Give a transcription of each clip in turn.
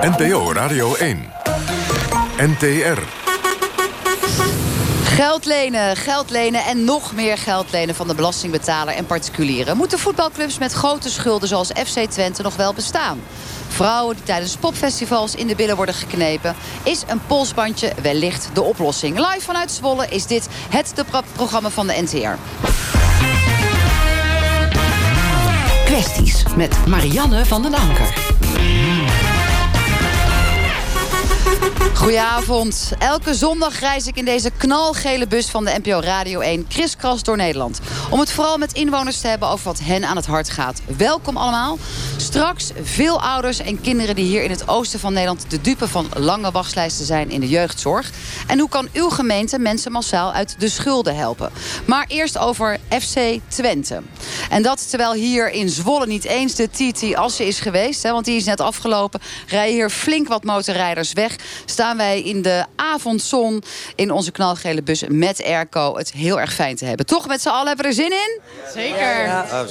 NPO Radio 1. NTR. Geld lenen, geld lenen en nog meer geld lenen van de belastingbetaler en particulieren. Moeten voetbalclubs met grote schulden zoals FC Twente nog wel bestaan? Vrouwen die tijdens popfestivals in de billen worden geknepen... is een polsbandje wellicht de oplossing. Live vanuit Zwolle is dit het de programma van de NTR. Kwesties met Marianne van den Anker. Goedenavond. Elke zondag reis ik in deze knalgele bus van de NPO Radio 1 kriskras door Nederland. Om het vooral met inwoners te hebben over wat hen aan het hart gaat. Welkom allemaal. Straks veel ouders en kinderen die hier in het oosten van Nederland... de dupe van lange wachtlijsten zijn in de jeugdzorg. En hoe kan uw gemeente mensen massaal uit de schulden helpen? Maar eerst over FC Twente. En dat terwijl hier in Zwolle niet eens de TT Assen is geweest. Hè, want die is net afgelopen. Rijden hier flink wat motorrijders weg staan wij in de avondzon in onze knalgele bus met airco. Het heel erg fijn te hebben. Toch met z'n allen hebben we er zin in? Zeker. Ja,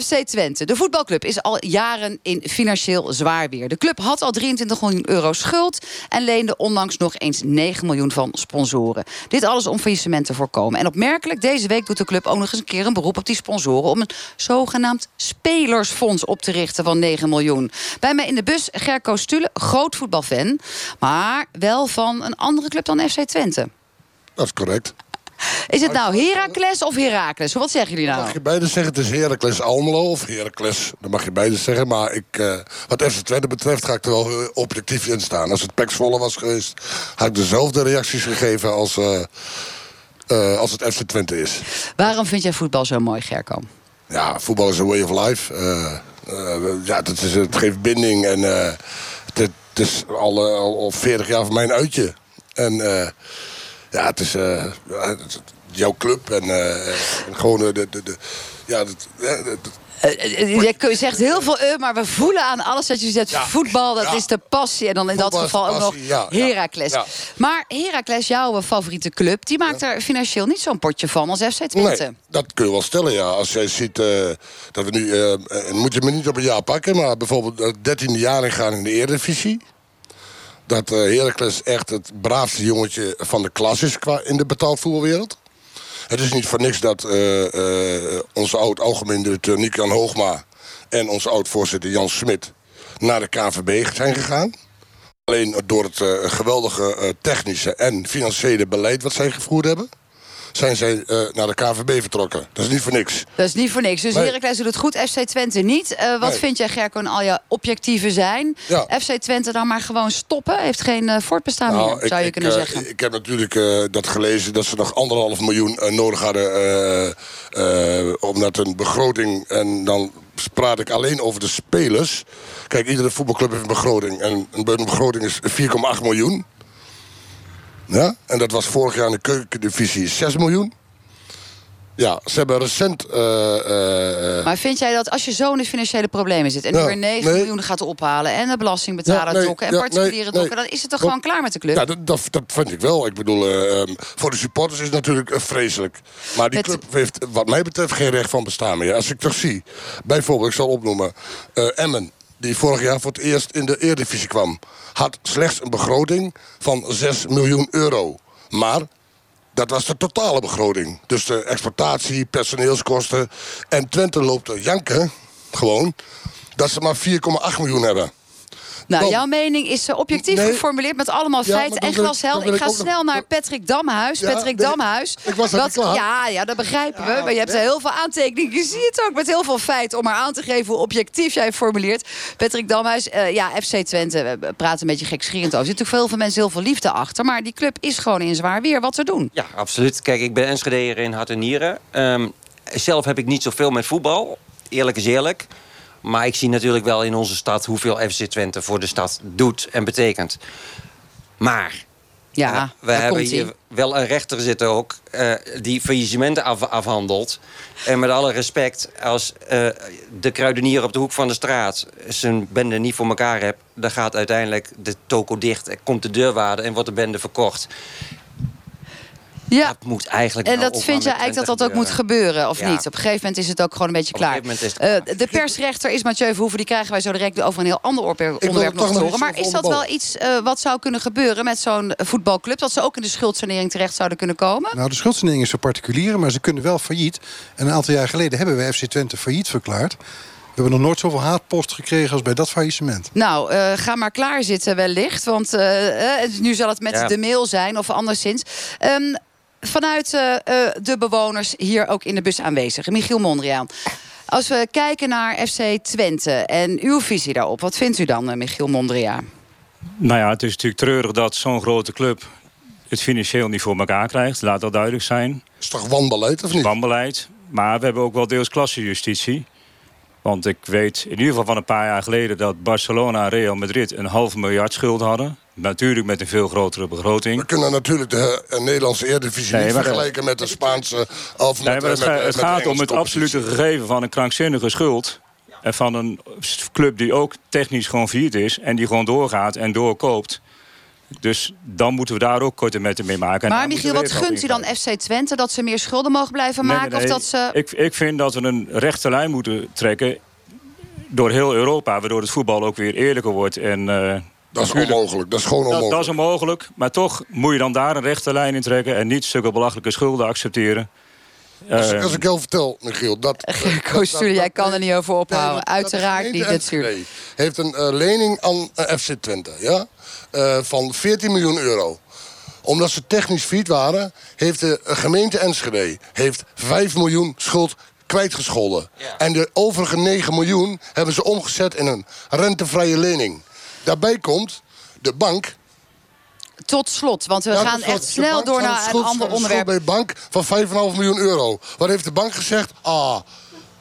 FC Twente, de voetbalclub, is al jaren in financieel zwaar weer. De club had al 23 miljoen euro schuld... en leende onlangs nog eens 9 miljoen van sponsoren. Dit alles om faillissement te voorkomen. En opmerkelijk, deze week doet de club ook nog eens een keer een beroep op die sponsoren... om een zogenaamd spelersfonds op te richten van 9 miljoen. Bij mij in de bus Gerco Stule, groot voetbalfan... maar wel van een andere club dan FC Twente. Dat is correct. Is het nou Heracles of Heracles? Wat zeggen jullie nou? mag je beide zeggen. Het is Heracles Almelo of Heracles. Dat mag je beide zeggen. Maar ik, uh, wat FC Twente betreft ga ik er wel eh, objectief in staan. Als het Pek was geweest... had ik dezelfde reacties gegeven als, uh, als het FC Twente is. Waarom vind jij voetbal zo mooi, Gerko? Ja, voetbal is een way of life. ja, het, is, het geeft binding en... het, het is al, uh, al 40 jaar van mijn uitje. En uh, ja, het is uh, jouw club en, en gewoon de, de, de, ja, de, je zegt heel veel uh, maar we voelen aan alles dat je zegt. voetbal, dat is de passie. En dan in dat geval ook nog ja, Heracles. Maar Heracles, jouw favoriete club... die maakt er financieel niet zo'n potje van als FC Twente. Nee, dat kun je wel stellen, ja. Als jij ziet dat we nu... Uh, moet je me niet op een jaar pakken... maar bijvoorbeeld het dertiende jaar ingaan in de Eredivisie dat Heracles echt het braafste jongetje van de klas is qua in de betaalvoerwereld. Het is niet voor niks dat uh, uh, onze oud-algemeen directeur Nikan Hoogma... en onze oud-voorzitter Jan Smit naar de KVB zijn gegaan. Alleen door het geweldige technische en financiële beleid wat zij gevoerd hebben zijn zij uh, naar de KVB vertrokken. Dat is niet voor niks. Dat is niet voor niks. Dus nee. Heracles doet het goed, FC Twente niet. Uh, wat vind jij, Gerko, en al je objectieve zijn? Ja. FC Twente dan maar gewoon stoppen? Heeft geen uh, voortbestaan nou, meer, zou je kunnen zeggen. Ik heb natuurlijk dat gelezen dat ze nog anderhalf miljoen nodig hadden... omdat een begroting... en dan praat ik alleen over de spelers. Kijk, iedere voetbalclub heeft een begroting. En een begroting is 4,8 miljoen. Ja? En dat was vorig jaar in de keukendivisie 6 miljoen. Ja, ze hebben recent... Uh, uh, maar vind jij dat als je zo in de financiële problemen zit... en nu weer 9 miljoen gaat ophalen... en de belastingbetaler ja, dokken en particuliere dokken... dan is het toch gewoon klaar met de club? Ja, dat, dat, dat vind ik wel. Ik bedoel, uh, voor de supporters is het natuurlijk vreselijk. Maar die club heeft wat mij betreft geen recht van bestaan meer. Als ik toch zie, bijvoorbeeld, ik zal opnoemen... Emmen, die vorig jaar voor het eerst in de Eredivisie kwam... had slechts een begroting van 6 miljoen euro. Maar dat was de totale begroting. Dus de exploitatie, personeelskosten. En Twente loopt te janken, gewoon... dat ze maar 4,8 miljoen hebben. Nou, jouw mening is uh, objectief geformuleerd met allemaal feiten en glashelder. Ik, ik ga snel naar Patrick Damhuis. Patrick Damhuis. Ik was Ja, ja, dat begrijpen we. Maar je hebt heel veel aantekeningen. Je ziet het ook met heel veel feiten om maar aan te geven hoe objectief jij formuleert. Patrick Damhuis, uh, ja, FC Twente, we praten een beetje gekscherend over. Er zit natuurlijk veel, veel mensen heel veel liefde achter. Maar die club is gewoon in zwaar weer. Wat te doen? Ja, absoluut. Kijk, ik ben Enschedeer in hart en nieren. Um, zelf heb ik niet zoveel met voetbal. Eerlijk is eerlijk. Maar ik zie natuurlijk wel in onze stad hoeveel FC Twente voor de stad doet en betekent. Maar ja, we hebben hier wel een rechter zitten ook uh, die faillissementen af, afhandelt. En met alle respect, als uh, de kruidenier op de hoek van de straat zijn bende niet voor elkaar hebt, dan gaat uiteindelijk de toko dicht, komt de deurwaarde en wordt de bende verkocht. Ja. Dat moet eigenlijk En dat ook vind met eigenlijk dat dat moet gebeuren, of Ja. niet? Op een gegeven moment is het ook gewoon een beetje Op een klaar. gegeven moment is het Eh, de persrechter is Mathieu Verhoeven. Die krijgen wij zo direct over een heel ander onderwerp nog te horen. Maar is dat wel iets eh, wat zou kunnen gebeuren met zo'n voetbalclub? Dat ze ook in de schuldsanering terecht zouden kunnen komen? Nou, de schuldsanering is voor particulieren, maar ze kunnen wel failliet. En een aantal jaar geleden hebben we FC Twente failliet verklaard. We hebben nog nooit zoveel haatpost gekregen als bij dat faillissement. Nou, eh, ga maar klaar zitten wellicht. Want nu zal het met Ja. de mail zijn of anderszins. Ehm, vanuit eh, eh, de bewoners hier ook in de bus aanwezig. Michiel Mondriaan. Als we kijken naar FC Twente en uw visie daarop. Wat vindt u dan, eh, Michiel Mondriaan? Nou ja, het is natuurlijk treurig dat zo'n grote club het financieel niet voor elkaar krijgt. Laat dat duidelijk zijn. Is toch wanbeleid of niet? Wanbeleid. Maar we hebben ook wel deels klassejustitie. Want ik weet in ieder geval van een paar jaar geleden... dat Barcelona en Real Madrid een half miljard schuld hadden. Natuurlijk met een veel grotere begroting. We kunnen natuurlijk de eh, Nederlandse Eredivisie Nee, niet maar- vergelijken met de Spaanse... Of Nee, met, maar het, eh, met, het met gaat om het absolute gegeven van een krankzinnige schuld. En van een club die ook technisch gewoon failliet is. En die gewoon doorgaat en doorkoopt. Dus dan moeten we daar ook korte metten mee maken. En Maar Michiel, wat gunt u dan. FC Twente? Dat ze meer schulden mogen blijven Nee, maken? nee, nee. Of dat ze... ik, ik vind dat we een rechte lijn moeten trekken door heel Europa... waardoor het voetbal ook weer eerlijker wordt. En, eh, Dat is natuurlijk- onmogelijk. Dat is gewoon onmogelijk. dat is onmogelijk. Maar toch moet je dan daar een rechte lijn in trekken... en niet stukken belachelijke schulden accepteren. Als, Eh, als ik jou vertel, Michiel, dat... Koos Stuur, jij kan er niet over ophouden. Nee, Uiteraard de niet, gemeente natuurlijk. Enschede heeft een eh, lening aan eh, FC Twente, ja? Eh, van 14 miljoen euro. Omdat ze technisch failliet waren, heeft de gemeente Enschede heeft 5 miljoen schuld kwijtgescholden. En de overige 9 miljoen hebben ze omgezet in een rentevrije lening. Daarbij komt de bank. Tot slot, want we Ja, gaan echt snel bank door naar een schuld- ander schuld onderwerp. bij de bank van 5,5 miljoen euro. Wat heeft de bank gezegd? Ah,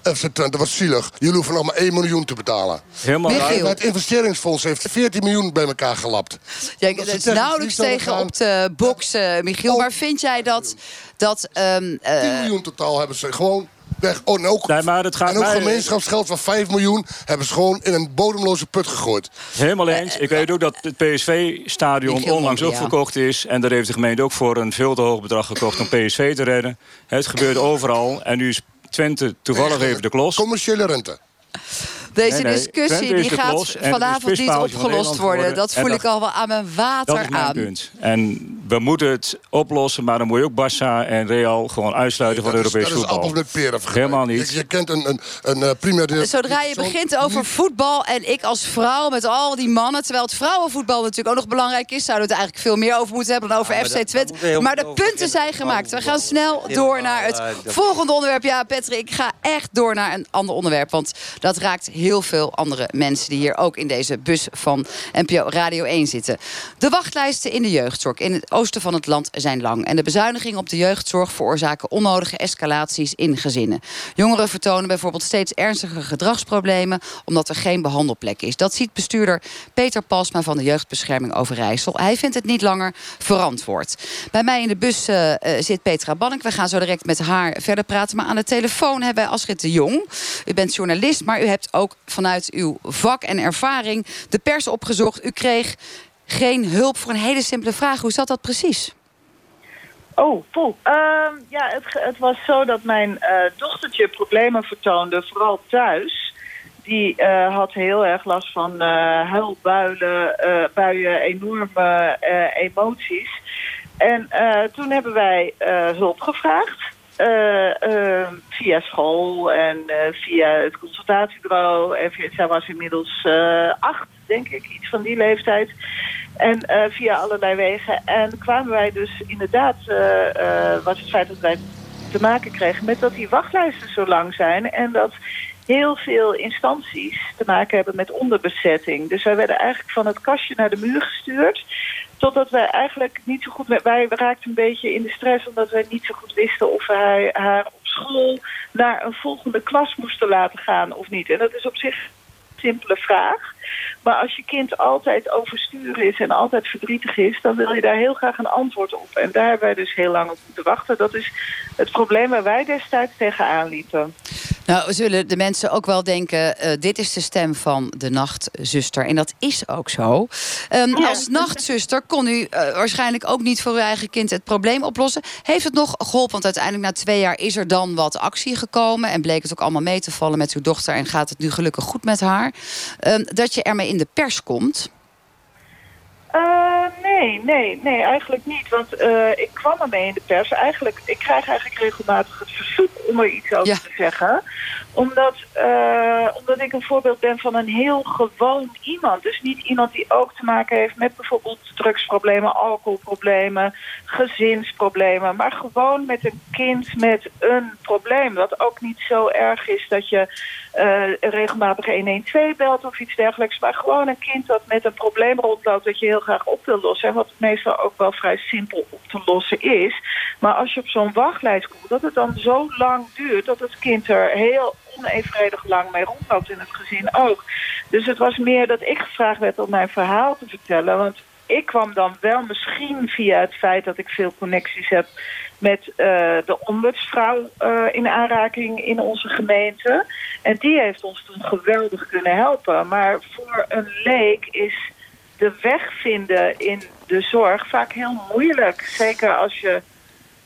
FC Twente, wat zielig. Jullie hoeven nog maar 1 miljoen te betalen. helemaal Michiel. Het investeringsfonds heeft 14 miljoen bij elkaar gelapt. Ja, Dat is nauwelijks tegen gaan. op de box, eh, Michiel. Oh. Maar vind jij dat... dat ehm, eh, 10 miljoen totaal hebben ze gewoon weg. Oh, en ook, Nee, maar het gaat en ook mij- gemeenschapsgeld van 5 miljoen hebben ze gewoon in een bodemloze put gegooid. Helemaal eens. Ik weet ook dat het PSV-stadion onlangs ook verkocht is. En daar heeft de gemeente ook voor een veel te hoog bedrag gekocht om PSV te redden. Het gebeurt overal. En nu is Twente toevallig even de klos. Commerciële rente. Deze nee, nee, discussie die de gaat vanavond niet van opgelost worden. Dat voel dat- ik al wel aan mijn Dat water is mijn aan. punt. En we moeten het oplossen, maar dan moet je ook Barça en Real gewoon uitsluiten van dat is, Europees dat is voetbal. met peren. Helemaal niet. Je, je kent een, een, een eh, Zodra je begint over voetbal en ik als vrouw met al die mannen... terwijl het vrouwenvoetbal natuurlijk ook nog belangrijk is... zouden we het eigenlijk veel meer over moeten hebben dan over Ja, FC Twente. Maar de punten zijn gemaakt. We gaan snel door naar het dat- volgende onderwerp. Ja, Patrick, ik ga echt door naar een ander onderwerp. Want dat raakt heel veel andere mensen... die hier ook in deze bus van NPO Radio 1 zitten. De wachtlijsten in de jeugdzorg in het oosten van het land zijn lang. En de bezuinigingen op de jeugdzorg veroorzaken onnodige escalaties in gezinnen. Jongeren vertonen bijvoorbeeld steeds ernstige gedragsproblemen... omdat er geen behandelplek is. Dat ziet bestuurder Peter Pasma van de Jeugdbescherming Overijssel. Hij vindt het niet langer verantwoord. Bij mij in de bus eh, eh, zit Petra Bannek. We gaan zo direct met haar verder praten. Maar aan de telefoon hebben wij Astrid de Jong. U bent journalist, maar u hebt ook vanuit uw vak en ervaring... de pers opgezocht. U kreeg geen hulp voor een hele simpele vraag. Hoe zat dat precies? Oh, poeh. Ehm, ja, het, het was zo dat mijn eh, dochtertje problemen vertoonde, vooral thuis. Die eh, had heel erg last van eh huilbuien, eh, buien, enorme emoties. En toen hebben wij hulp gevraagd. Eh, eh, via school en eh, via het consultatiebureau. En via, zij was inmiddels acht, denk ik, iets van die leeftijd. En via allerlei wegen. En kwamen wij dus inderdaad, was het feit dat wij te maken kregen met dat die wachtlijsten zo lang zijn. En dat heel veel instanties te maken hebben met onderbezetting. Dus wij werden eigenlijk van het kastje naar de muur gestuurd. Totdat wij eigenlijk niet zo goed... Wij raakten een beetje in de stress omdat wij niet zo goed wisten of wij haar op school naar een volgende klas moesten laten gaan of niet. En dat is op zich een simpele vraag. Maar als je kind altijd overstuur is en altijd verdrietig is... dan wil je daar heel graag een antwoord op. En daar hebben wij dus heel lang op moeten wachten. Dat is het probleem waar wij destijds tegenaan liepen. Nou, zullen de mensen ook wel denken... Uh, dit is de stem van de nachtzuster. En dat is ook zo. Um, ja. Als nachtzuster kon u uh, waarschijnlijk ook niet voor uw eigen kind het probleem oplossen. Heeft het nog geholpen? Want uiteindelijk na twee jaar is er dan wat actie gekomen... en bleek het ook allemaal mee te vallen met uw dochter... en gaat het nu gelukkig goed met haar. Um, dat je ermee in de pers komt... Uh, nee, nee, nee, eigenlijk niet. Want uh, ik kwam ermee in de pers. Eigenlijk, ik krijg eigenlijk regelmatig het verzoek om er iets over te zeggen. Omdat, uh, omdat ik een voorbeeld ben van een heel gewoon iemand. Dus niet iemand die ook te maken heeft met bijvoorbeeld drugsproblemen, alcoholproblemen, gezinsproblemen. Maar gewoon met een kind met een probleem. Wat ook niet zo erg is dat je regelmatig 112 belt of iets dergelijks. Maar gewoon een kind dat met een probleem rondloopt dat je heel graag op wil lossen. Wat meestal ook wel vrij simpel op te lossen is. Maar als je op zo'n wachtlijst komt, dat het dan zo lang duurt dat het kind er heel onevenredig lang mee rondloopt in het gezin ook. Dus het was meer dat ik gevraagd werd om mijn verhaal te vertellen. Want ik kwam dan wel misschien via het feit dat ik veel connecties heb met uh, de ombudsvrouw uh, in aanraking in onze gemeente. En die heeft ons toen geweldig kunnen helpen. Maar voor een leek is de weg vinden in de zorg vaak heel moeilijk. Zeker als je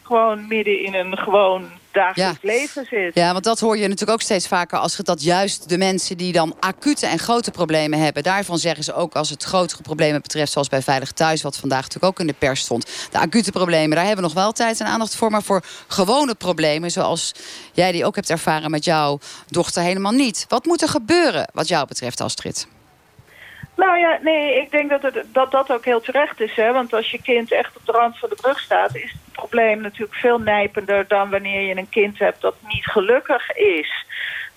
gewoon midden in een gewoon dagelijks leven zit. Ja, want dat hoor je natuurlijk ook steeds vaker... als het dat juist de mensen die dan acute en grote problemen hebben... daarvan zeggen ze ook als het grotere problemen betreft... zoals bij Veilig Thuis, wat vandaag natuurlijk ook in de pers stond... de acute problemen, daar hebben we nog wel tijd en aandacht voor... maar voor gewone problemen, zoals jij die ook hebt ervaren met jouw dochter... helemaal niet. Wat moet er gebeuren wat jou betreft, Astrid? Nou ja, nee, ik denk dat, het, dat dat ook heel terecht is. Hè? Want als je kind echt op de rand van de brug staat... is het probleem natuurlijk veel nijpender dan wanneer je een kind hebt dat niet gelukkig is.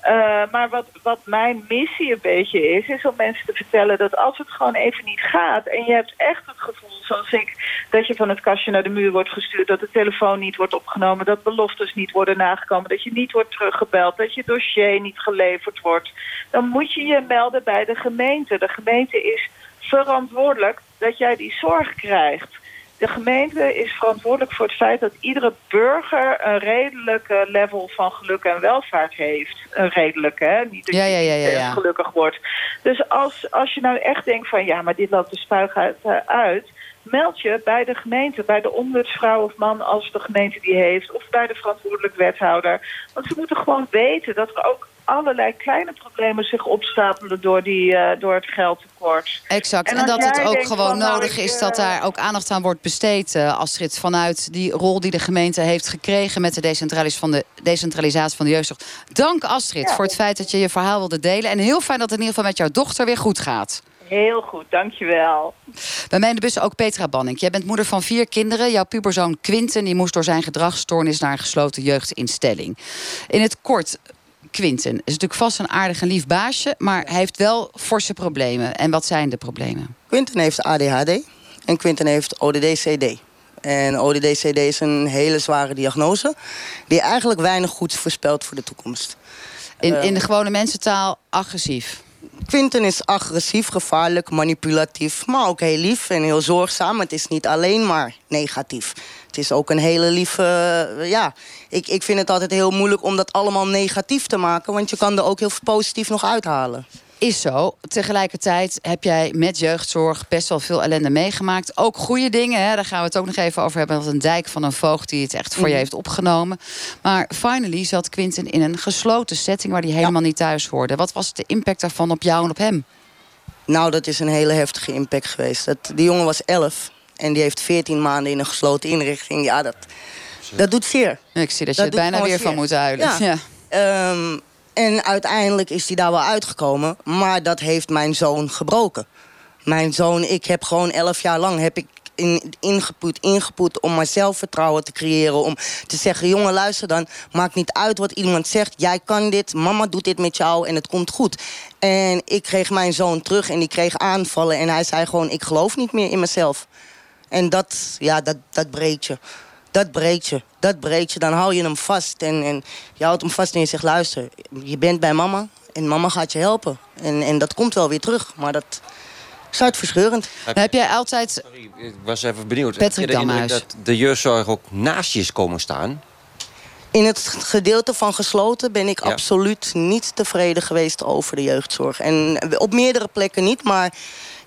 Uh, maar wat, wat mijn missie een beetje is, is om mensen te vertellen dat als het gewoon even niet gaat en je hebt echt het gevoel, zoals ik, dat je van het kastje naar de muur wordt gestuurd, dat de telefoon niet wordt opgenomen, dat beloftes niet worden nagekomen, dat je niet wordt teruggebeld, dat je dossier niet geleverd wordt, dan moet je je melden bij de gemeente. De gemeente is verantwoordelijk dat jij die zorg krijgt. De gemeente is verantwoordelijk voor het feit dat iedere burger een redelijke level van geluk en welvaart heeft. Een redelijke, hè? Niet dat ja, ja, ja, ja, gelukkig wordt. Dus als, als je nou echt denkt van ja, maar dit loopt de spuig uit, uh, uit meld je bij de gemeente, bij de ombudsvrouw of man als de gemeente die heeft, of bij de verantwoordelijk wethouder. Want ze moeten gewoon weten dat er ook allerlei kleine problemen zich opstapelen door, die, uh, door het geldtekort. Exact, en, dat het ook gewoon nou, nodig is dat daar ook aandacht aan wordt besteed, uh, Astrid, vanuit die rol die de gemeente heeft gekregen met de, decentralis van de decentralisatie van de jeugdzorg. Dank Astrid voor het feit dat je je verhaal wilde delen. En heel fijn dat het in ieder geval met jouw dochter weer goed gaat. Heel goed, dankjewel. Bij mij in de bus ook Petra Banning. Jij bent moeder van vier kinderen. Jouw puberzoon Quinten die moest door zijn gedragsstoornis naar een gesloten jeugdinstelling. In het kort, Quinten is natuurlijk vast een aardig en lief baasje... maar hij heeft wel forse problemen. En wat zijn de problemen? Quinten heeft ADHD en Quinten heeft ODD-CD. En ODD-CD is een hele zware diagnose... die eigenlijk weinig goeds voorspelt voor de toekomst. In, in de gewone mensentaal agressief? Quinten is agressief, gevaarlijk, manipulatief... maar ook heel lief en heel zorgzaam. Het is niet alleen maar negatief. Het is ook een hele lieve... Eh, ja, ik, ik vind het altijd heel moeilijk om dat allemaal negatief te maken... want je kan er ook heel positief nog uithalen. Is zo. Tegelijkertijd heb jij met jeugdzorg best wel veel ellende meegemaakt. Ook goede dingen, hè? daar gaan we het ook nog even over hebben. Dat een dijk van een voogd die het echt voor je mhm. heeft opgenomen. Maar finally zat Quinten in een gesloten setting... waar hij helemaal niet thuis hoorde. Wat was de impact daarvan op jou en op hem? Nou, dat is een hele heftige impact geweest. Dat, die jongen was elf en die heeft 14 maanden in een gesloten inrichting. Ja, dat, dat doet zeer. Ik zie dat je er bijna weer van moet huilen. Ja. ja. Ehm, en uiteindelijk is hij daar wel uitgekomen. Maar dat heeft mijn zoon gebroken. Mijn zoon, ik heb gewoon elf jaar lang heb ik in, ingepoet, om maar zelfvertrouwen te creëren. Om te zeggen, jongen, luister dan. Maakt niet uit wat iemand zegt. Jij kan dit, mama doet dit met jou en het komt goed. En ik kreeg mijn zoon terug en die kreeg aanvallen. En hij zei gewoon, ik geloof niet meer in mezelf. En dat, ja, dat, dat breekt je. Dat breekt je. Dat breekt je. Dan hou je hem vast. En, en je houdt hem vast en je zegt, luister, je bent bij mama. En mama gaat je helpen. En, en dat komt wel weer terug. Maar dat is uitverscheurend. Heb, heb jij altijd... Sorry, ik was even benieuwd. Patrick Heb je dat de jeugdzorg ook naast je is komen staan? In het gedeelte van gesloten ben ik absoluut niet tevreden geweest over de jeugdzorg. En op meerdere plekken niet, maar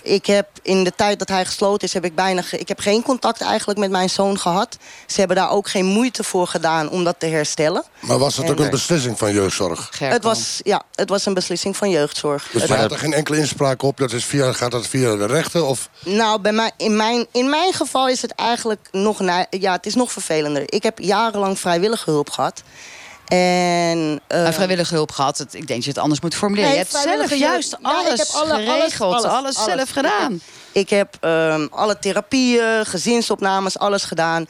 ik heb in de tijd dat hij gesloten is, heb ik bijna. ik heb geen contact eigenlijk met mijn zoon gehad. Ze hebben daar ook geen moeite voor gedaan om dat te herstellen. Maar was het ook een beslissing van jeugdzorg? Het was, ja, het was een beslissing van jeugdzorg. Dus je had er geen enkele inspraak op? Dat is via, gaat dat via de rechter? Of? Nou, bij mij, in, mijn, in mijn geval is het eigenlijk nog, ja, het is nog vervelender. Ik heb jarenlang vrijwillige hulp gehad. En, eh, Maar vrijwillige hulp gehad. Het, ik denk dat je het anders moet formuleren. Nee, je hebt zelf juist Ja, ik alles heb alle- alles- geregeld. Alles, alles, alles. zelf gedaan. Ik heb ehm, alle therapieën, gezinsopnames, alles gedaan.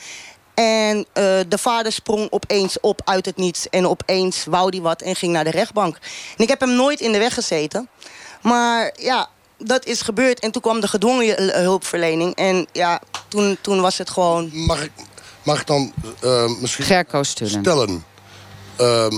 En eh, de vader sprong opeens op uit het niets. En opeens wou hij wat en ging naar de rechtbank. En ik heb hem nooit in de weg gezeten. Maar ja, dat is gebeurd. En toen kwam de gedwongen eh, hulpverlening. En ja, toen, toen was het gewoon... Mag ik, mag ik dan eh, misschien Gerco Stullen. stellen... ehm,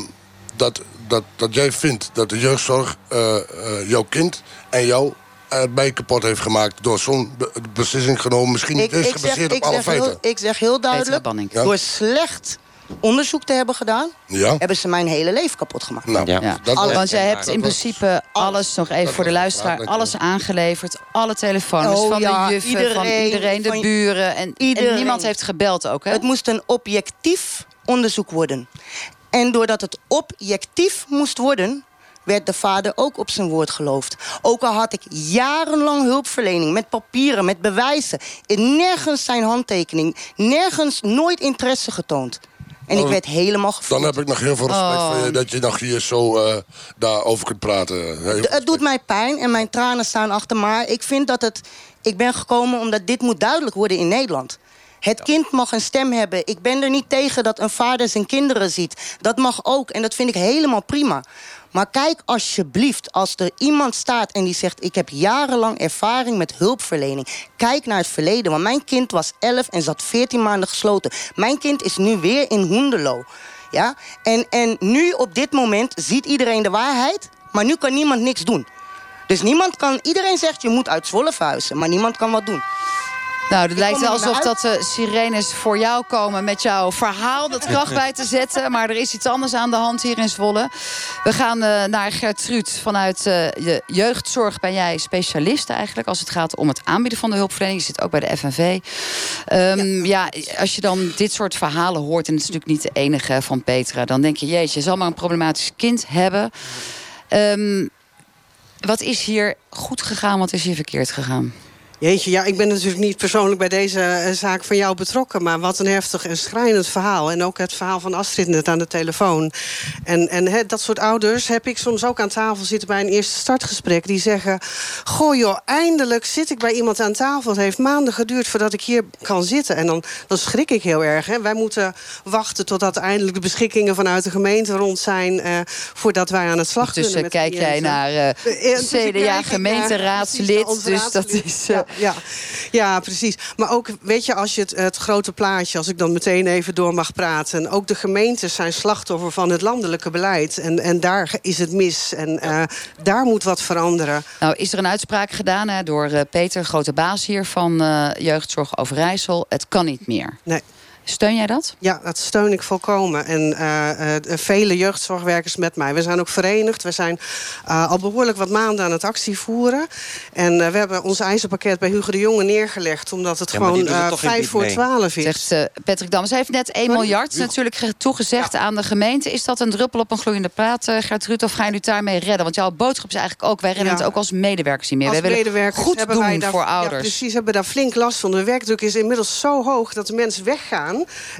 dat, dat, dat jij vindt dat de jeugdzorg eh, eh, jouw kind en jou erbij kapot heeft gemaakt... door zo'n be- beslissing genomen, misschien niet eens gebaseerd op alle feiten. heel, ik zeg heel duidelijk. Ja. door slecht onderzoek te hebben gedaan... Ja. hebben ze mijn hele leven kapot gemaakt. Nou, Ja. dat Alle- was- want jij hebt in was- principe alles, nog even voor de luisteraar, raar, alles aangeleverd. Alle telefoons Oh van ja, de juffen, van iedereen, iedereen, de van buren. En, en iedereen. niemand heeft gebeld ook, hè? Het moest een objectief onderzoek worden. En doordat het objectief moest worden werd de vader ook op zijn woord geloofd. Ook al had ik jarenlang hulpverlening met papieren, met bewijzen. En nergens zijn handtekening, nergens nooit interesse getoond. En ik Oh, werd helemaal gevoeld. Dan heb ik nog heel veel respect Oh. voor je dat je nog hier zo eh, daarover kunt praten. Heel Het doet mij pijn en mijn tranen staan achter. Maar ik vind dat het. Ik ben gekomen omdat dit moet duidelijk worden in Nederland. Het kind mag een stem hebben. Ik ben er niet tegen dat een vader zijn kinderen ziet. Dat mag ook en dat vind ik helemaal prima. Maar kijk alsjeblieft, als er iemand staat en die zegt... ik heb jarenlang ervaring met hulpverlening. Kijk naar het verleden, want mijn kind was 11 en zat 14 maanden gesloten. Mijn kind is nu weer in Hoenderloo. Ja? En, en nu op dit moment ziet iedereen de waarheid... maar nu kan niemand niks doen. Dus niemand kan... Iedereen zegt je moet uit Zwolle verhuizen, maar niemand kan wat doen. Nou, het lijkt wel alsof dat de sirenes voor jou komen met jouw verhaal dat kracht bij te zetten. Maar er is iets anders aan de hand hier in Zwolle. We gaan eh, naar Gertruud. Vanuit eh, de jeugdzorg ben jij specialist eigenlijk als het gaat om het aanbieden van de hulpverlening. Je zit ook bij de FNV. Ehm, ja. als je dan dit soort verhalen hoort, en het is natuurlijk niet de enige van Petra, dan denk je, jeetje, je zal maar een problematisch kind hebben. Ehm, wat is hier goed gegaan, wat is hier verkeerd gegaan? Jeetje, ja, ik ben natuurlijk niet persoonlijk bij deze eh, zaak van jou betrokken. Maar wat een heftig en schrijnend verhaal. En ook het verhaal van Astrid net aan de telefoon. En, en dat soort ouders heb ik soms ook aan tafel zitten bij een eerste startgesprek. Die zeggen: Goh, joh, eindelijk zit ik bij iemand aan tafel. Het heeft maanden geduurd voordat ik hier kan zitten. En dan, dan schrik ik heel erg. Hè. Wij moeten wachten totdat eindelijk de beschikkingen vanuit de gemeente rond zijn. eh, voordat wij aan het slag Dus kunnen. met kijk jij naar eh, Eh, dus ik kijk CDA naar- gemeenteraadslid. precies, naar ons Dus dat is. Ja, ja, precies. Maar ook, weet je, als je het, het grote plaatje... als ik dan meteen even door mag praten... ook de gemeentes zijn slachtoffer van het landelijke beleid. En, en daar is het mis. En eh, daar moet wat veranderen. Nou, is er een uitspraak gedaan hè, door eh, Peter, grote baas hier van eh, Jeugdzorg Overijssel. Het kan niet meer. Nee. Steun jij dat? Ja, dat steun ik volkomen. En eh, eh, vele jeugdzorgwerkers met mij. We zijn ook verenigd. We zijn eh, al behoorlijk wat maanden aan het actie voeren. En eh, we hebben ons ijzerpakket bij Hugo de Jonge neergelegd... omdat het Ja, gewoon vijf voor mee. twaalf is. Zegt eh, Patrick Dammers. Hij heeft net 1 miljard natuurlijk ge- toegezegd aan de gemeente. Is dat een druppel op een gloeiende plaat, eh, Gertrud? Of ga je nu daarmee redden? Want jouw boodschap is eigenlijk ook... wij redden Ja. het ook als medewerkers niet meer. Als wij willen medewerkers goed hebben doen wij daar, voor Ja, ouders. precies, hebben daar flink last van. De werkdruk is inmiddels zo hoog dat de mensen weggaan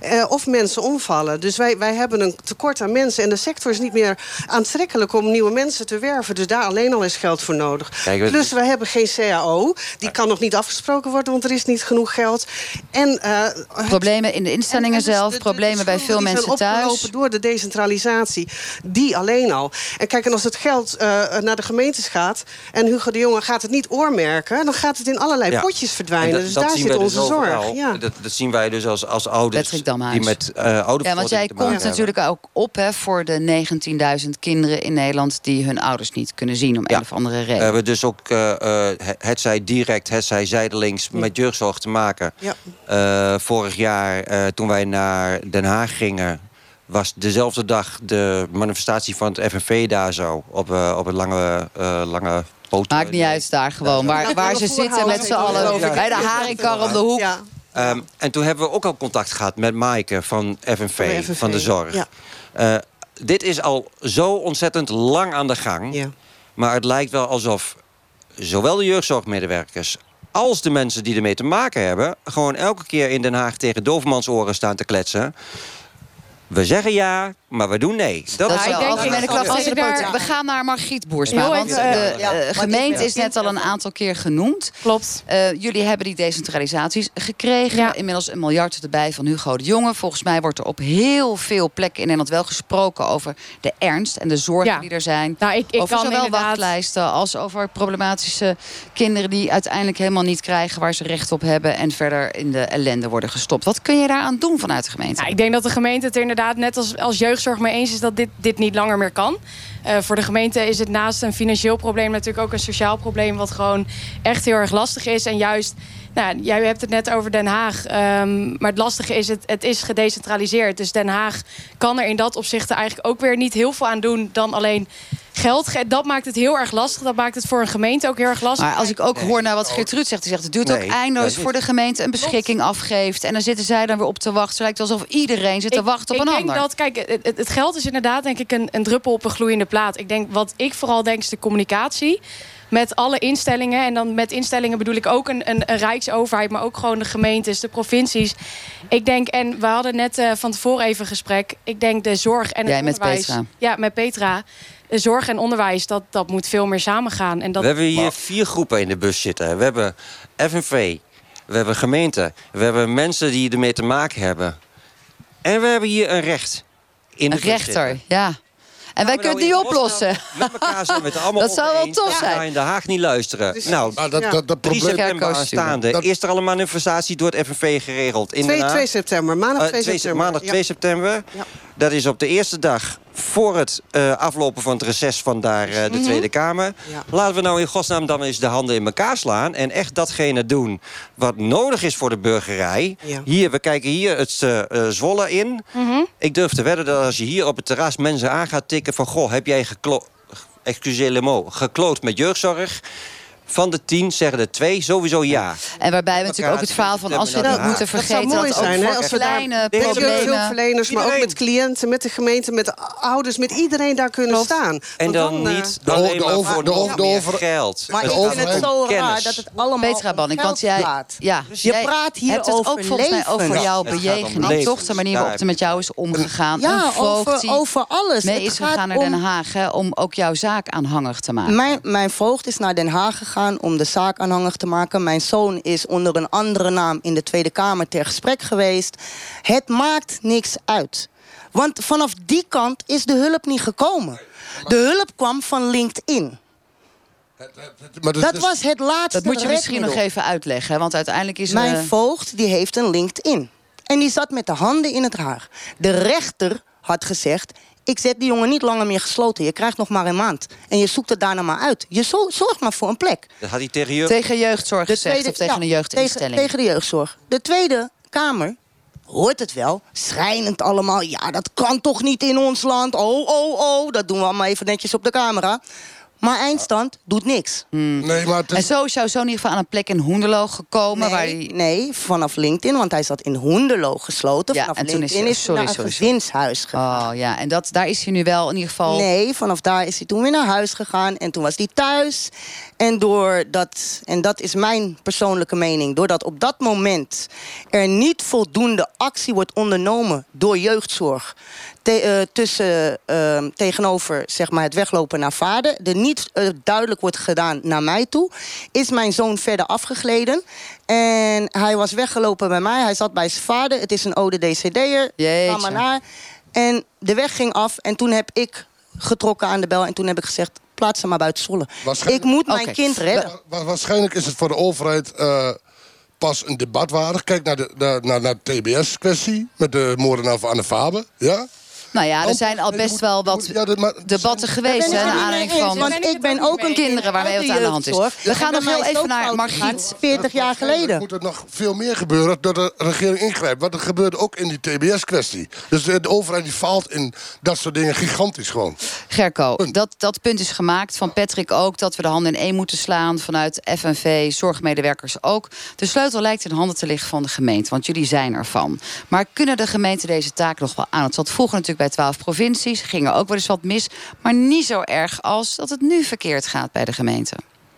eh, of mensen omvallen. Dus wij, wij hebben een tekort aan mensen. En de sector is niet meer aantrekkelijk om nieuwe mensen te werven. Dus daar alleen al is geld voor nodig. Kijk, we- Plus wij hebben geen CAO. Die kan nog niet afgesproken worden, want er is niet genoeg geld. En, eh, Problemen in de instellingen en- en dus zelf, de- de- problemen de bij veel die mensen zijn thuis. door de decentralisatie. Die alleen al. En kijk, en als het geld eh, naar de gemeentes gaat... en Hugo de Jonge gaat het niet oormerken... dan gaat het in allerlei Ja. potjes En verdwijnen. dat- dus dat daar zit wij onze dus zorg. Ja. Dat, dat zien wij dus als, als ouders Patrick Damhuis. die met eh oude Ja, want jij komt natuurlijk ook op hè, voor de 19.000 kinderen in Nederland... die hun ouders niet kunnen zien om Ja. een of andere We reden. hebben dus ook eh, eh, het- het zij direct, het zij zijdelings met jeugdzorg te maken. Ja. Eh, vorig jaar, eh, toen wij naar Den Haag gingen... was dezelfde dag de manifestatie van het FNV daar zo. Op, eh, op een lange, eh, lange poot. Maakt niet uit daar gewoon. Waar, waar ze zitten met z'n allen. Bij de haringkar om de hoek. Ja. Ehm, en toen hebben we ook al contact gehad met Maaike van FNV, Van de van de FNV, zorg. ja. Eh, dit is al zo ontzettend lang aan de gang. Ja. Maar het lijkt wel alsof zowel de jeugdzorgmedewerkers als de mensen die ermee te maken hebben... gewoon elke keer in Den Haag tegen doofmansoren staan te kletsen. We zeggen ja, maar we doen nee. Dat, Dat is ik wel denk- ik- klacht. als ik daar- We gaan naar Margriet Boersma. Want de eh, ja, gemeente is net al een aantal keer genoemd. Klopt. Eh, jullie hebben die decentralisaties gekregen. Ja. Inmiddels een miljard erbij van Hugo de Jonge. Volgens mij wordt er op heel veel plekken in Nederland wel gesproken over de ernst en de zorgen Ja. die er zijn. Nou, ik, ik over kan zowel inderdaad... wachtlijsten als over problematische kinderen die uiteindelijk helemaal niet krijgen waar ze recht op hebben en verder in de ellende worden gestopt. Wat kun je daaraan doen vanuit de gemeente? Ja, ik denk dat de gemeente het er inderdaad net als, als jeugdzorg mee eens is dat dit, dit niet langer meer kan. Eh, voor de gemeente is het naast een financieel probleem natuurlijk ook een sociaal probleem, wat gewoon echt heel erg lastig is. En juist, nou, jij hebt het net over Den Haag. ehm, maar het lastige is, het, het is gedecentraliseerd. Dus Den Haag kan er in dat opzicht eigenlijk ook weer niet heel veel aan doen dan alleen geld. Ge- Dat maakt het heel erg lastig. Dat maakt het voor een gemeente ook heel erg lastig. Maar als ik ook hoor naar wat Geertruid zegt, die zegt het duurt Nee, ook eindeloos voor de gemeente een beschikking afgeeft. En dan zitten zij dan weer op te wachten. Het lijkt alsof iedereen zit te Ik- wachten op ik een denk ander. Dat, kijk, het, geld is inderdaad denk ik een, een druppel op een gloeiende plaat. Ik denk wat ik vooral denk is de communicatie met alle instellingen. En dan met instellingen bedoel ik ook een, een, een rijksoverheid, maar ook gewoon de gemeentes, de provincies. Ik denk, en we hadden net eh, van tevoren even een gesprek. Ik denk de zorg en het Jij met. Petra. Ja, met Petra. Zorg en onderwijs, dat, dat moet veel meer samengaan. En dat, We hebben hier vier groepen in de bus zitten. We hebben FNV, we hebben gemeenten, we hebben mensen die ermee te maken hebben. En we hebben hier een recht. In de Een rechter, zitten. ja. En wij we kunnen het nou niet godsnaam oplossen. Met elkaar zijn we het allemaal Dat zou wel tof zijn. gaan in Den Haag niet luisteren. Dus- nou, Maar dat, Ja. dat, dat 3 probleem... september aanstaande. Dat- Is er al een manifestatie door het FNV geregeld in 2, Den Haag? 2 september, maandag Eh, 2 twee- september. maandag Ja. 2 september. Ja. Dat is op de eerste dag voor het eh, aflopen van het reces van daar eh, de Tweede Kamer. Ja. Laten we nou in godsnaam dan eens de handen in elkaar slaan... en echt datgene doen wat nodig is voor de burgerij. Ja. Hier, we kijken hier het eh, Zwolle in. Ik durf te wedden dat als je hier op het terras mensen aan gaat tikken... van, goh, heb jij geklo excuseer le mot, gekloot met jeugdzorg... Van de tien zeggen er twee sowieso ja. En waarbij we natuurlijk ook het verhaal van niet moeten Dat zou vergeten. mooi Dat ook zijn, hè, voor als we kleine hulpverleners, maar ook met cliënten, met de gemeente, met de ouders, met iedereen daar kunnen staan. En dan, eh, niet de maar over- de over- de over- geld. Maar ik vind het zo raar kennis. dat het allemaal Petra Banning, geld want jij, ja, Je jij praat hier hebt het over ook volgens mij over jouw bejegening. Toch de manier waarop er met jou is omgegaan. Ja, over, alles. mee Het is gaat gegaan naar Den Haag hè, om ook jouw zaak aanhangig te maken. Mijn, mijn voogd is naar Den Haag gegaan om de zaak aanhangig te maken. Mijn zoon is onder een andere naam in de Tweede Kamer ter gesprek geweest. Het maakt niks uit. Want vanaf die kant is de hulp niet gekomen. De hulp kwam van LinkedIn. Maar Dat is- was het laatste dat moet je misschien nog even uitleggen. Want uiteindelijk is... Mijn eh, voogd die heeft een LinkedIn. En die zat met de handen in het haar. De rechter had gezegd... ik zet die jongen niet langer meer gesloten. Je krijgt nog maar een maand. En je zoekt het daarna maar uit. Je zo- zorgt maar voor een plek. Dat had hij tegen je... tegen jeugdzorg De gezegd of tegen ja, een jeugdinstelling. Tegen, tegen de jeugdzorg. De Tweede Kamer hoort het wel. Schrijnend allemaal. Ja, dat kan toch niet in ons land. Oh, oh, oh. Dat doen we allemaal even netjes op de camera. Maar eindstand doet niks. Nee, maar het En zo is jouw zoon in ieder geval aan een plek in Hoenderloo gekomen. waar Nee, hij... nee, vanaf LinkedIn, want hij zat in Hoenderloo gesloten. Ja, vanaf en toen is is hij sorry, naar sorry, een sorry. gezinshuis gegaan. Oh ja, en dat, daar is hij nu wel in ieder geval... Nee, vanaf daar is hij toen weer naar huis gegaan. En toen was hij thuis. En, doordat, en dat is mijn persoonlijke mening. Doordat op dat moment er niet voldoende actie wordt ondernomen door jeugdzorg. Te- eh, tussen, eh, tegenover zeg maar, het weglopen naar vader. Er niet eh, duidelijk wordt gedaan naar mij toe. Is mijn zoon verder afgegleden. En hij was weggelopen bij mij. Hij zat bij zijn vader. Het is een ODD-CD'er. Ga Jeetje. maar naar. En de weg ging af. En toen heb ik getrokken aan de bel. En toen heb ik gezegd, plaats ze maar buiten Zwolle. Waarschijnlijk- Ik moet mijn kind redden. wa- wa- waarschijnlijk is het voor de overheid eh, pas een debat waardig. Kijk naar de, naar, naar, naar de TBS-kwestie met de moordenaar van Anne Faber. Ja? Nou ja, er zijn al best wel wat debatten geweest. hè, naar aanleiding van want ik ben ook een kinderen waarmee wat aan de hand is. We gaan nog heel even naar Margriet. 40 jaar geleden. moet er nog veel meer gebeuren dat de regering ingrijpt. Want dat gebeurde ook in die TBS-kwestie. Dus de overheid die faalt in dat soort dingen gigantisch gewoon. Gerco, dat, dat punt is gemaakt van Patrick ook... dat we de handen in één moeten slaan vanuit FNV, zorgmedewerkers ook. De sleutel lijkt in handen te liggen van de gemeente, want jullie zijn ervan. Maar kunnen de gemeenten deze taak nog wel aan? Het zat vroeger natuurlijk bij twaalf provincies, gingen ook wel eens wat mis... maar niet zo erg als dat het nu verkeerd gaat bij de gemeente.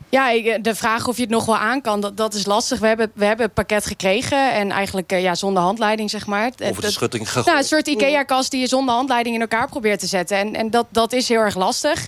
Ja, ik, de vraag of je het nog wel aan kan, dat, dat is lastig. We hebben, we hebben het pakket gekregen en eigenlijk eh, ja, zonder handleiding, zeg maar. Over de schutting gegooid. Nou, een soort IKEA-kast die je zonder handleiding in elkaar probeert te zetten. En, en dat, dat is heel erg lastig.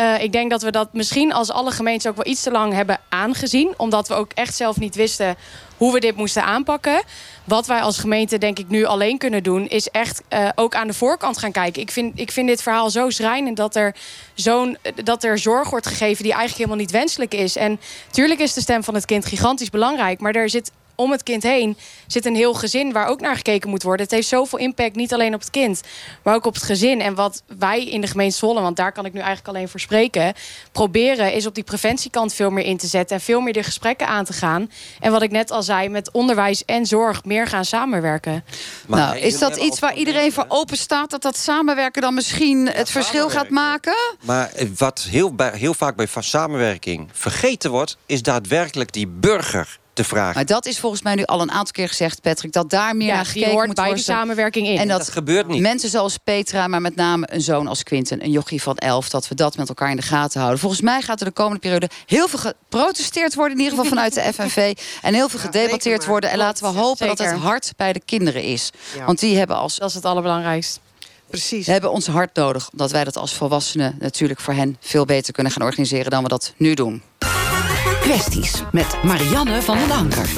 Uh, ik denk dat we dat misschien als alle gemeentes ook wel iets te lang hebben aangezien. Omdat we ook echt zelf niet wisten hoe we dit moesten aanpakken. Wat wij als gemeente denk ik nu alleen kunnen doen... is echt uh, ook aan de voorkant gaan kijken. Ik vind, ik vind dit verhaal zo schrijnend dat er, zo'n, dat er zorg wordt gegeven... die eigenlijk helemaal niet wenselijk is. En tuurlijk is de stem van het kind gigantisch belangrijk... maar er zit om het kind heen zit een heel gezin waar ook naar gekeken moet worden. Het heeft zoveel impact, niet alleen op het kind, maar ook op het gezin. En wat wij in de gemeente Zwolle, want daar kan ik nu eigenlijk alleen voor spreken, proberen is op die preventiekant veel meer in te zetten en veel meer de gesprekken aan te gaan. En wat ik net al zei, met onderwijs en zorg meer gaan samenwerken. Maar nou, is dat iets waar iedereen voor open staat, dat dat samenwerken dan misschien het verschil gaat maken? Maar wat heel, heel vaak bij samenwerking vergeten wordt, is daadwerkelijk die burger te vragen. Maar dat is volgens mij nu al een aantal keer gezegd, Patrick... dat daar meer naar gekeken hoort moet bij worden. de samenwerking in. En dat, dat gebeurt niet. Mensen zoals Petra, maar met name een zoon als Quinten... een jochie van elf, dat we dat met elkaar in de gaten houden. Volgens mij gaat er de komende periode heel veel geprotesteerd worden... in ieder geval vanuit de FNV. En heel veel gedebatteerd worden. En laten we hopen dat het hart bij de kinderen is. Want die hebben als... Dat is het allerbelangrijkste. Precies. We hebben ons hart nodig, omdat wij dat als volwassenen natuurlijk voor hen veel beter kunnen gaan organiseren dan we dat nu doen. Kwesties met Marianne van den Anker.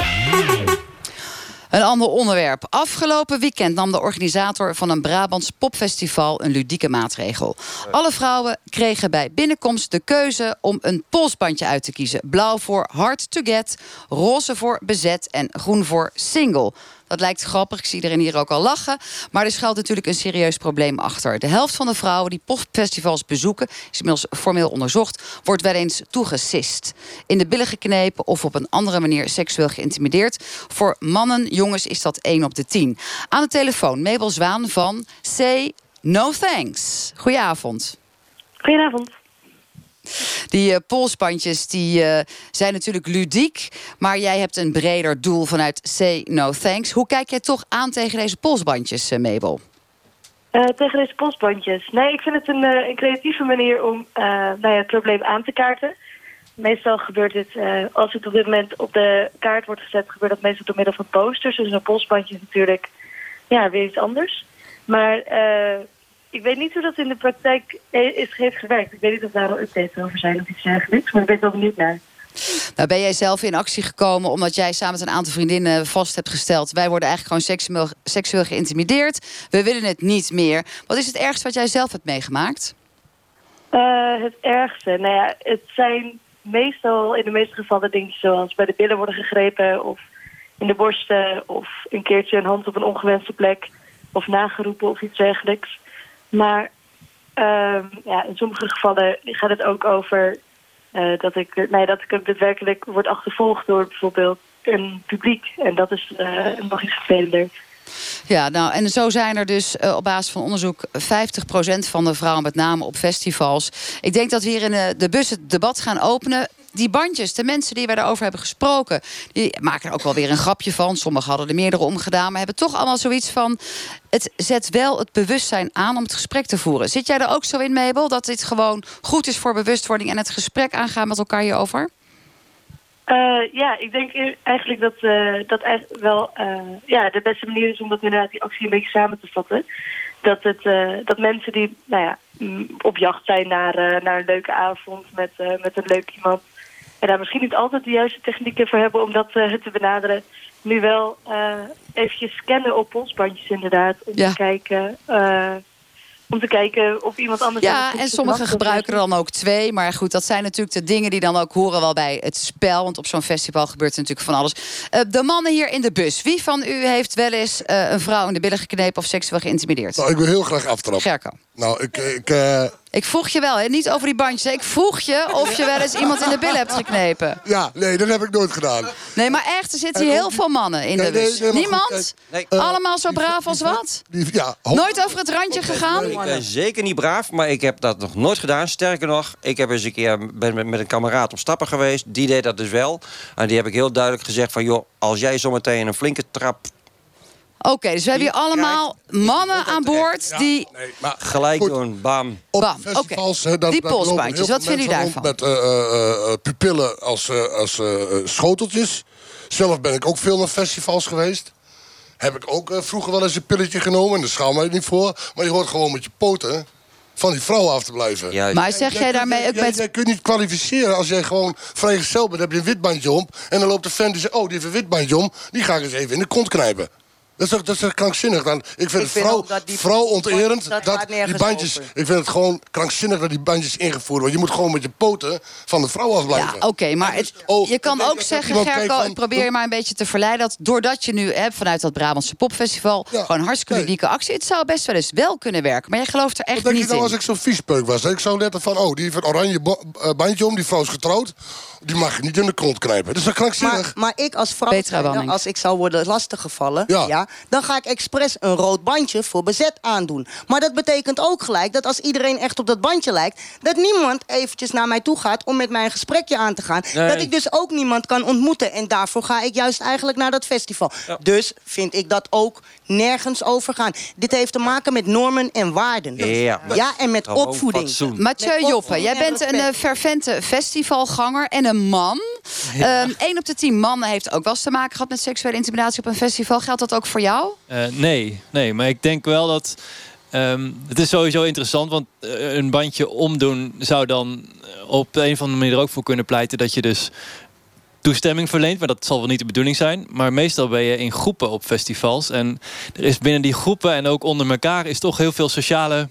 Een ander onderwerp. Afgelopen weekend nam de organisator van een Brabants popfestival een ludieke maatregel. Alle vrouwen kregen bij binnenkomst de keuze om een polsbandje uit te kiezen. Blauw voor hard to get, roze voor bezet en groen voor single. Dat lijkt grappig, ik zie iedereen hier ook al lachen. Maar er schuilt natuurlijk een serieus probleem achter. De helft van de vrouwen die popfestivals bezoeken... is inmiddels formeel onderzocht, wordt wel eens toegesist. In de billen geknepen of op een andere manier seksueel geïntimideerd. Voor mannen, jongens is dat 1 op de 10. Aan de telefoon Mabel Zwaan van Say No Thanks. Goedenavond. Goedenavond. Die uh, polsbandjes die, uh, zijn natuurlijk ludiek. Maar jij hebt een breder doel vanuit Say No Thanks. Hoe kijk jij toch aan tegen deze polsbandjes, uh, Mabel? tegen deze polsbandjes? Nee, ik vind het een, een creatieve manier om nou ja, het probleem aan te kaarten. Meestal gebeurt dit, als het op dit moment op de kaart wordt gezet... gebeurt dat meestal door middel van posters. Dus een polsbandje is natuurlijk ja, weer iets anders. Maar ik weet niet hoe dat in de praktijk is, heeft gewerkt. Ik weet niet of daar al updates over zijn of iets dergelijks. Maar ik ben wel benieuwd naar. Nou, ben jij zelf in actie gekomen omdat jij samen met een aantal vriendinnen vast hebt gesteld... wij worden eigenlijk gewoon seksueel, seksueel geïntimideerd. We willen het niet meer. Wat is het ergste wat jij zelf hebt meegemaakt? Uh, het ergste? Nou ja, het zijn meestal in de meeste gevallen dingetjes zoals bij de billen worden gegrepen... of in de borsten of een keertje een hand op een ongewenste plek... of nageroepen of iets dergelijks. Maar uh, ja, in sommige gevallen gaat het ook over uh, dat, ik, nee, dat ik daadwerkelijk word achtervolgd door bijvoorbeeld een publiek. En dat is uh, nog iets vervelender. Ja, nou, en zo zijn er dus uh, op basis van onderzoek 50% van de vrouwen, met name op festivals. Ik denk dat we hier in de bus het debat gaan openen die bandjes, de mensen die wij daarover hebben gesproken... die maken er ook wel weer een grapje van. Sommigen hadden er meerdere omgedaan, maar hebben toch allemaal zoiets van... het zet wel het bewustzijn aan om het gesprek te voeren. Zit jij er ook zo in, Mabel, dat dit gewoon goed is voor bewustwording... en het gesprek aangaan met elkaar hierover? Uh, ja, ik denk eigenlijk dat uh, dat eigenlijk wel uh, ja, de beste manier is om dat inderdaad die actie een beetje samen te vatten. Dat, het, dat mensen die nou ja, op jacht zijn naar, naar een leuke avond met, met een leuk iemand... en daar misschien niet altijd de juiste technieken voor hebben om dat te benaderen... nu wel eventjes scannen op polsbandjes inderdaad. Om ja. te kijken om te kijken of iemand anders... Ja, en sommigen gebruiken er dan ook twee. Maar goed, dat zijn natuurlijk de dingen die dan ook horen wel bij het spel. Want op zo'n festival gebeurt er natuurlijk van alles. Eh, de mannen hier in de bus. Wie van u heeft wel eens eh, een vrouw in de billen geknepen... of seksueel geïntimideerd? Nou, ik wil heel graag aftrappen. Gerko. Nou, ik... ik eh, Ik vroeg je wel, hè? niet over die bandjes. hè. Ik vroeg je of je wel eens iemand in de billen hebt geknepen. ja, nee, dat heb ik nooit gedaan. Nee, maar echt, er zitten hier heel veel mannen in de bus. Niemand? goed, Nee. Allemaal zo braaf als wat? Ja, Nooit over het randje gegaan? Ik ben zeker niet braaf, maar ik heb dat nog nooit gedaan. Sterker nog, ik heb eens een keer ben met, met een kameraad op stappen geweest. Die deed dat dus wel. En die heb ik heel duidelijk gezegd van... joh, als jij zometeen een flinke trap Oké, dus we hebben hier allemaal mannen aan boord Ja, die... nee, maar gelijk Goed. doen, bam. op Bam, festivals... dat, Die polsbandjes, wat vinden jullie rond Met eh, eh, eh, pupillen als, eh, als schoteltjes. Zelf ben ik ook veel naar festivals geweest. Heb ik ook eh, vroeger wel eens een pilletje genomen. En daar schaam mij niet voor. Maar je hoort gewoon met je poten van die vrouw af te blijven. Juist. Maar zeg jij daarmee ook jij, met... jij kunt niet kwalificeren als jij gewoon vrijgezel bent. heb je een witbandje om. En dan loopt de vent die zegt... oh, die heeft een witbandje om. Die ga ik eens even in de kont knijpen. Dat is toch, dat is toch krankzinnig? Dan, ik vind Ik het vrouw, dat die- dat dat, bandjes... over. Ik vind het gewoon krankzinnig dat die bandjes ingevoerd worden. Je moet gewoon met je poten van de vrouw afblijven. Ja, oké, maar het, Oh, je kan ik ook zeggen, van- ik probeer je maar een beetje te verleiden... dat doordat je nu hebt vanuit dat Brabantse popfestival... Ja, gewoon hartstikke nee. unieke actie... het zou best wel eens wel kunnen werken. Maar jij gelooft er echt Wat denk je niet nou in. als ik zo'n viespeuk was? Ik zou letten van, oh, die heeft een oranje eh, bandje om. Die vrouw is getrouwd. Die mag je niet in de kont knijpen. Dat is toch krankzinnig? Maar, maar ik als vrouw, als ik zou worden lastiggevallen... Ja. Ja. dan ga ik expres een rood bandje voor bezet aandoen. Maar dat betekent ook gelijk dat als iedereen echt op dat bandje lijkt... dat niemand eventjes naar mij toe gaat om met mij een gesprekje aan te gaan. Nee. Dat ik dus ook niemand kan ontmoeten. En daarvoor ga ik juist eigenlijk naar dat festival. Dus vind ik dat ook nergens over gaan. Dit heeft te maken met normen en waarden. Ja. Ja, en met Gewoon opvoeding. fatsoen. Mathieu Met Joppe, opvoeding jij en bent een eh, fervente festivalganger en een man. Eén op de tien mannen heeft ook wel eens te maken gehad met seksuele intimidatie op een festival. Geldt dat ook voor jou? Eh, nee, nee, maar ik denk wel dat. ehm, het is sowieso interessant, want eh, een bandje omdoen zou dan op de een of andere manier er ook voor kunnen pleiten dat je dus toestemming verleent. Maar dat zal wel niet de bedoeling zijn. Maar meestal ben je in groepen op festivals. En er is binnen die groepen en ook onder elkaar is toch heel veel sociale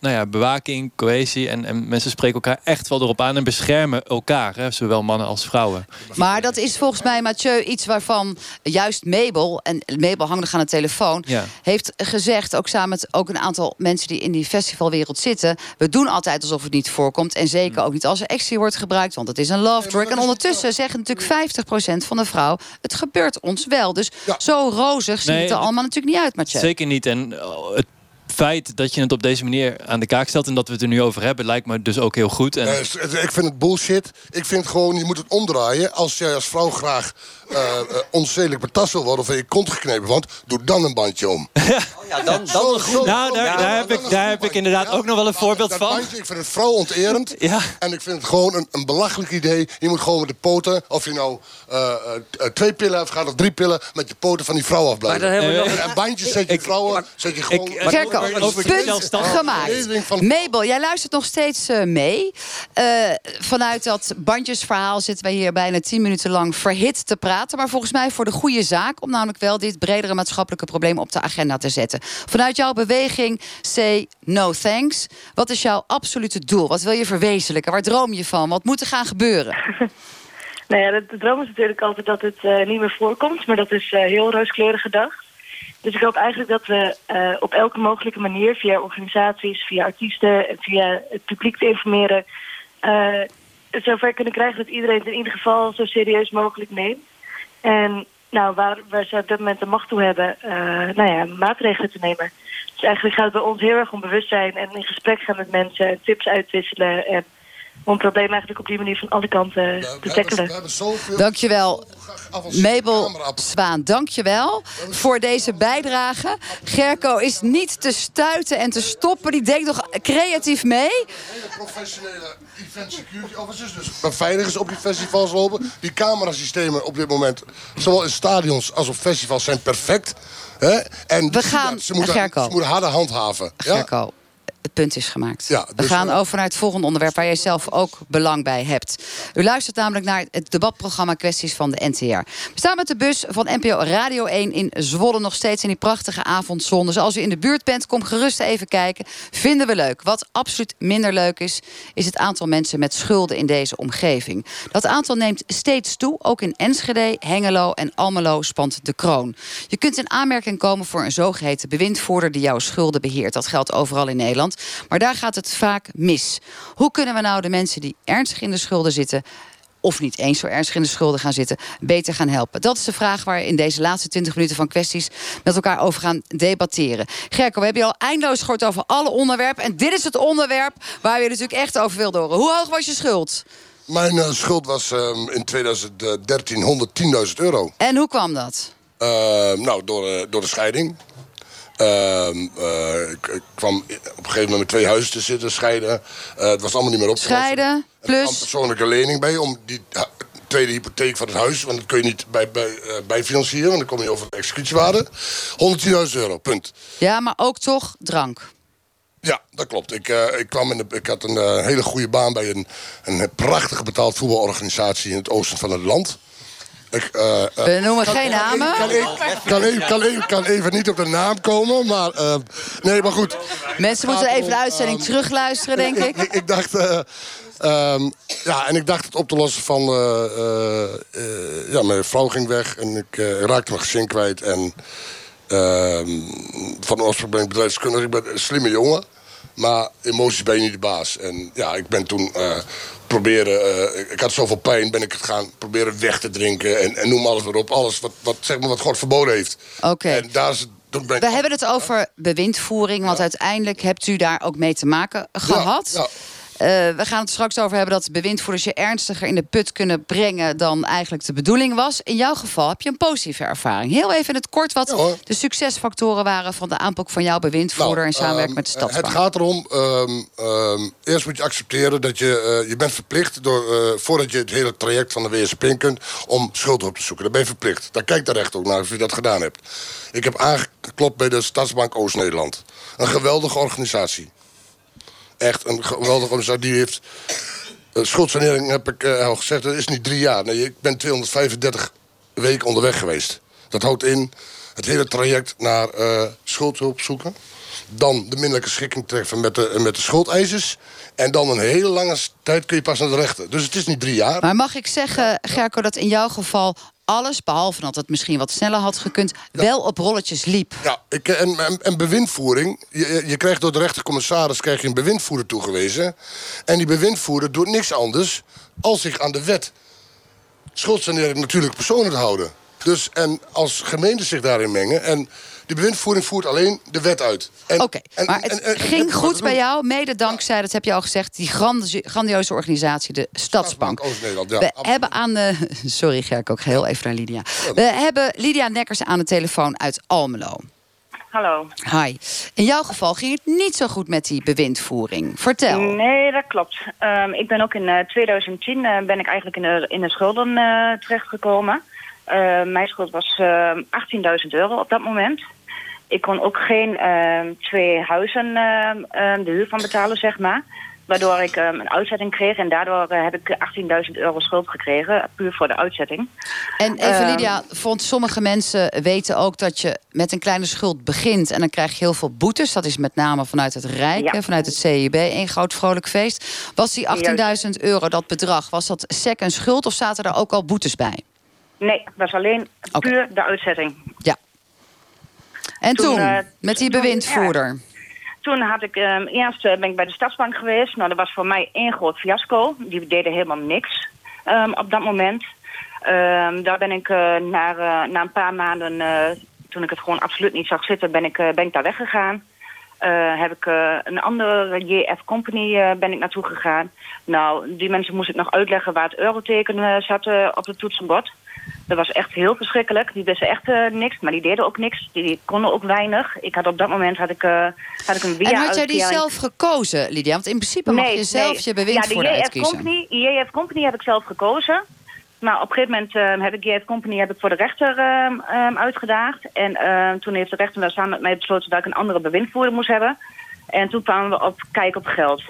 nou ja, bewaking, cohesie. En, en mensen spreken elkaar echt wel erop aan en beschermen elkaar. Hè, zowel mannen als vrouwen. Maar dat is volgens mij, Mathieu, iets waarvan juist Mabel... en Mabel hangt nog aan de telefoon... Ja. heeft gezegd, ook samen met ook een aantal mensen... die in die festivalwereld zitten... we doen altijd alsof het niet voorkomt. En zeker ook niet als er ecstasy wordt gebruikt... want het is een love drug. En ondertussen zeggen natuurlijk 50% van de vrouw... het gebeurt ons wel. Dus Ja. zo rozig ziet Nee, het er allemaal natuurlijk niet uit, Mathieu. Zeker niet. En oh, het feit dat je het op deze manier aan de kaak stelt... en dat we het er nu over hebben, lijkt me dus ook heel goed. En, ik vind het bullshit. Ik vind gewoon, je moet het omdraaien. Als jij als vrouw graag onzedelijk betast wil worden... of in je kont geknepen wordt, doe dan een bandje om. Ja, dan, dan Nou, daar- heb ik- daar heb ik inderdaad ook nog wel een maar voorbeeld dat van. Bandje, ik vind het vrouwonterend. Ja. En ik vind het gewoon een, een belachelijk idee. Je moet gewoon met de poten, of je nou eh, eh, eh, twee pillen hebt gehad of drie pillen... met je poten van die vrouw Maar afblijven. dan hebben we nog... En bandjes zet je Ik- vrouwen, zet je gewoon... over- punt gemaakt. Mabel, jij luistert nog steeds eh, mee. Eh, vanuit dat bandjesverhaal zitten wij hier bijna tien minuten lang verhit te praten. Maar volgens mij voor de goede zaak... om namelijk wel dit bredere maatschappelijke probleem op de agenda te zetten. Vanuit jouw beweging Say No Thanks. Wat is jouw absolute doel? Wat wil je verwezenlijken? Waar droom je van? Wat moet er gaan gebeuren? Nou ja, de, droom is natuurlijk altijd dat het eh, niet meer voorkomt, maar dat is eh, heel rooskleurig gedacht. Dus ik hoop eigenlijk dat we eh, op elke mogelijke manier, via organisaties, via artiesten en via het publiek te informeren, het zover kunnen krijgen dat iedereen het in ieder geval zo serieus mogelijk neemt. En nou, waar, waar ze op dit moment de macht toe hebben, eh, nou ja, maatregelen te nemen. Dus eigenlijk gaat het bij ons heel erg om bewustzijn en in gesprek gaan met mensen, en tips uitwisselen en om het probleem eigenlijk op die manier van alle kanten We te tackelen. we hebben zoveel... Dankjewel. Mabel. Zwaan, dankjewel voor deze bijdrage. Gerco is niet te stuiten en te stoppen. Die denkt nog creatief mee. hele professionele event security officers. Dus beveiligers op die festivals lopen. Die camerasystemen op dit moment, zowel in stadions als op festivals, zijn perfect. Hè? En We gaan- ze moeten, Gerco. ze moeten harde handhaven. Ja? Gerco, het punt is gemaakt. Ja, We dus, gaan over naar het volgende onderwerp waar jij zelf ook belang bij hebt. U luistert namelijk naar het debatprogramma Kwesties van de NTR. We staan met de bus van NPO Radio 1 in Zwolle nog steeds in die prachtige avondzon. Dus als u in de buurt bent, kom gerust even kijken. Vinden we leuk. Wat absoluut minder leuk is, is het aantal mensen met schulden in deze omgeving. Dat aantal neemt steeds toe. Ook in Enschede, Hengelo en Almelo spant de kroon. Je kunt in aanmerking komen voor een zogeheten bewindvoerder die jouw schulden beheert. Dat geldt overal in Nederland. Maar daar gaat het vaak mis. Hoe kunnen we nou de mensen die ernstig in de schulden zitten of niet eens zo ernstig in de schulden gaan zitten, beter gaan helpen? Dat is de vraag waar we in deze laatste 20 minuten van kwesties met elkaar over gaan debatteren. Gerko, we hebben je al eindeloos gehoord over alle onderwerpen. En dit is het onderwerp waar we je natuurlijk echt over wilden horen. Hoe hoog was je schuld? Mijn eh, schuld was ehm, in 2013 110.000 euro. En hoe kwam dat? Ehm, nou, door, eh, door de scheiding. Ehm, eh, ik, ik kwam op een gegeven moment met twee huizen te zitten, scheiden. Eh, het was allemaal niet meer op. Scheiden, Er kwam plus... een persoonlijke lening bij om die tweede hypotheek van het huis. Want dat kun je niet bij, bij, eh, bijfinancieren, want dan kom je over de executiewaarde. 110.000 euro, punt. Ja, maar ook toch drank. Ja, dat klopt. Ik, ik, kwam in de, ik had een hele goede baan bij een, een prachtig betaald voetbalorganisatie in het oosten van het land. Ik, eh, eh, We noemen kan- geen namen. Kan, even- kan, even, kan, even, kan even niet op de naam komen, maar eh, nee, maar goed. Mensen moeten even de uitzending ehm, terugluisteren, denk ik. ik, ik dacht, eh, ehm, ja, en ik dacht het op te lossen van, eh, eh, eh, ja, mijn vrouw ging weg en ik eh, raakte mijn gezin kwijt. En ehm, van oorsprong ben ik bedrijfskundig, ik ben een slimme jongen. Maar emoties ben je niet de baas. En ja, ik ben toen eh, proberen, eh, ik had zoveel pijn, ben ik het gaan proberen weg te drinken. En, en noem alles maar op, alles wat, wat, zeg maar, wat God verboden heeft. Oké. En daar is We hebben het over bewindvoering, want uiteindelijk hebt u daar ook mee te maken gehad. ja. We gaan het straks over hebben dat bewindvoerders je ernstiger in de put kunnen brengen dan eigenlijk de bedoeling was. In jouw geval heb je een positieve ervaring. Heel even in het kort wat de succesfactoren waren van de aanpak van jouw bewindvoerder in samenwerking met de Ehm, Stadsbank. Het gaat erom, ehm, ehm, eerst moet je accepteren dat je, eh, je bent verplicht, door, eh, voordat je het hele traject van de WSP in kunt, om schuld op te zoeken. Daar ben je verplicht. Daar kijkt de recht ook naar of je dat gedaan hebt. Ik heb aangeklopt bij de Stadsbank Oost-Nederland. Een geweldige organisatie. Echt een geweldige organisatie. Die heeft. schuldsanering heb ik eh, al gezegd, dat is niet drie jaar. Nee, ik ben 235 weken onderweg geweest. Dat houdt in het hele traject naar eh, schuldhulp zoeken. Dan de minderlijke schikking treffen met de, met de schuldeisers. En dan een hele lange tijd kun je pas naar de rechter. Dus het is niet drie jaar. Maar mag ik zeggen, Gerco, dat in jouw geval alles, behalve dat het misschien wat sneller had gekund, wel op rolletjes liep? Ja, ik, en, en, en bewindvoering. Je, je krijgt door de rechtercommissaris krijg je een bewindvoerder toegewezen. En die bewindvoerder doet niks anders als zich aan de wet schuldsanering natuurlijk persoonlijk houden. Dus en als gemeenten zich daarin mengen. En die bewindvoering voert alleen de wet uit. En- Oké, maar het en- en- ging en- goed bij jou, mede dankzij, dat heb je al gezegd, die grandioze, grandioze organisatie, de Stadsbank. Oost-Nederland, ja. We absoluut. hebben aan de. Sorry, Gerk, ook heel even naar Lydia. We hebben Lydia Nekkers aan de telefoon uit Almelo. Hallo. Hi. In jouw geval ging het niet zo goed met die bewindvoering. Vertel. Nee, dat klopt. Ehm, ik ben ook in eh, 2010 eh, ben ik eigenlijk in de, in de schulden eh, terechtgekomen. Eh, mijn schuld was ehm, 18.000 euro op dat moment. Ik kon ook geen ehm, twee huizen ehm, ehm, de huur van betalen, zeg maar. Waardoor ik een uitzetting kreeg en daardoor eh, heb ik 18.000 euro schuld gekregen, puur voor de uitzetting. En even, Ehm, Lydia, vond sommige mensen weten ook dat je met een kleine schuld begint. En dan krijg je heel veel boetes. Dat is met name vanuit het Rijk, Ja. hè, vanuit het CIB. Een groot vrolijk feest. Was die 18.000 euro, dat bedrag, was dat sec een schuld of zaten er ook al boetes bij? Nee, dat was alleen puur de uitzetting. Ja. En toen, Toen, eh, met die toen, bewindvoerder. Toen had ik, ehm, eerst eh, ben ik bij de Stadsbank geweest. Nou, dat was voor mij één groot fiasco. Die deden helemaal niks ehm, op dat moment. Ehm, daar ben ik uh, na, uh, na een paar maanden, uh, toen ik het gewoon absoluut niet zag zitten, ben ik, ben ik daar weggegaan. heb ik een andere JF Company ben ik naartoe gegaan. Nou, die mensen moest ik nog uitleggen waar het euroteken zat op het toetsenbord. Dat was echt heel verschrikkelijk. Die wisten echt uh, niks, maar die deden ook niks. Die, konden ook weinig. Ik had op dat moment had ik, uh, had ik een via En had jij die zelf gekozen, Lydia? Want in principe mag nee, je zelf nee. je bewindvoerder ja, JF uitkiezen. Company, JF Company heb ik zelf gekozen. Maar op een gegeven moment uh, heb ik JF Company heb ik voor de rechter um, uitgedaagd. En toen heeft de rechter samen met mij besloten dat ik een andere bewindvoerder moest hebben. En toen kwamen we op Kijk op Geld.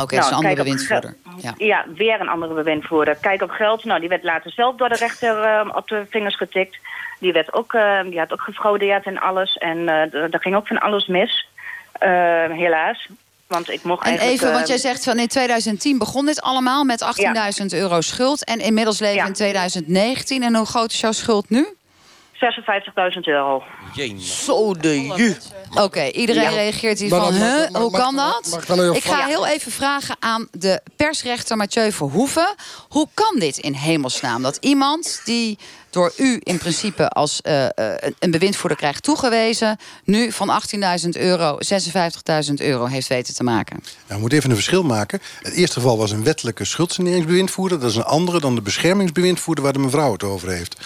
Oké, dat is een andere bewindvoerder. Ja. Ja, weer een andere bewindvoerder. Kijk op Geld, nou, die werd later zelf door de rechter eh, op de vingers getikt. Die, werd ook, eh, die had ook gefraudeerd en alles. En d- daar ging ook van alles mis. Eh, helaas. Want ik mocht En eigenlijk... even, want eh, jij zegt van in 2010 begon dit allemaal met 18.000 euro schuld. En inmiddels leven we in 2019. En hoe groot is jouw schuld nu? 56.000 euro. Zo de ju. Oké, iedereen Ja. reageert hier van, huh, hoe mag- kan mag- dat? mag ik ga heel even vragen aan de persrechter Mathieu Verhoeven. Hoe kan dit in hemelsnaam? Dat iemand die door u in principe als eh, eh, een- een bewindvoerder krijgt toegewezen... nu van 18.000 euro 56.000 euro heeft weten te maken. Nou, we moeten even een verschil maken. Het eerste geval was een wettelijke schuldsaneringsbewindvoerder. Dat is een andere dan de beschermingsbewindvoerder waar de mevrouw het over heeft.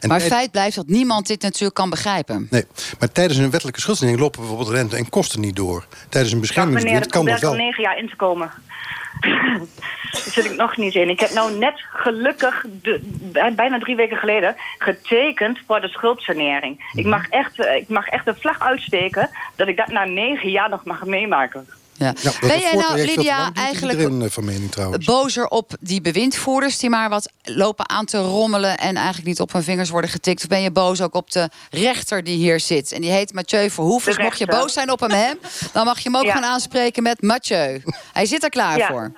En maar tijd- feit blijft dat niemand dit natuurlijk kan begrijpen. Nee, maar tijdens een wettelijke schuldsanering lopen bijvoorbeeld rente en kosten niet door. Tijdens een ik kan dat wel. negen jaar in te komen. Daar zit ik nog niet in. Ik heb nou net gelukkig, de, bij- bijna drie weken geleden, getekend voor de schuldsanering. Ik, mag echt, eh, ik mag echt een vlag uitsteken dat ik dat na negen jaar nog mag meemaken. Ja. Ben jij nou, Lydia, eigenlijk Iedereen eh, van mening trouwens. bozer op die bewindvoerders die maar wat lopen aan te rommelen en eigenlijk niet op hun vingers worden getikt? Of ben je boos ook op de rechter die hier zit? En die heet Mathieu Verhoeven. Dus mocht je boos zijn op hem, hem, dan mag je hem ook Ja. gaan aanspreken met Mathieu. Hij zit er klaar Ja. voor.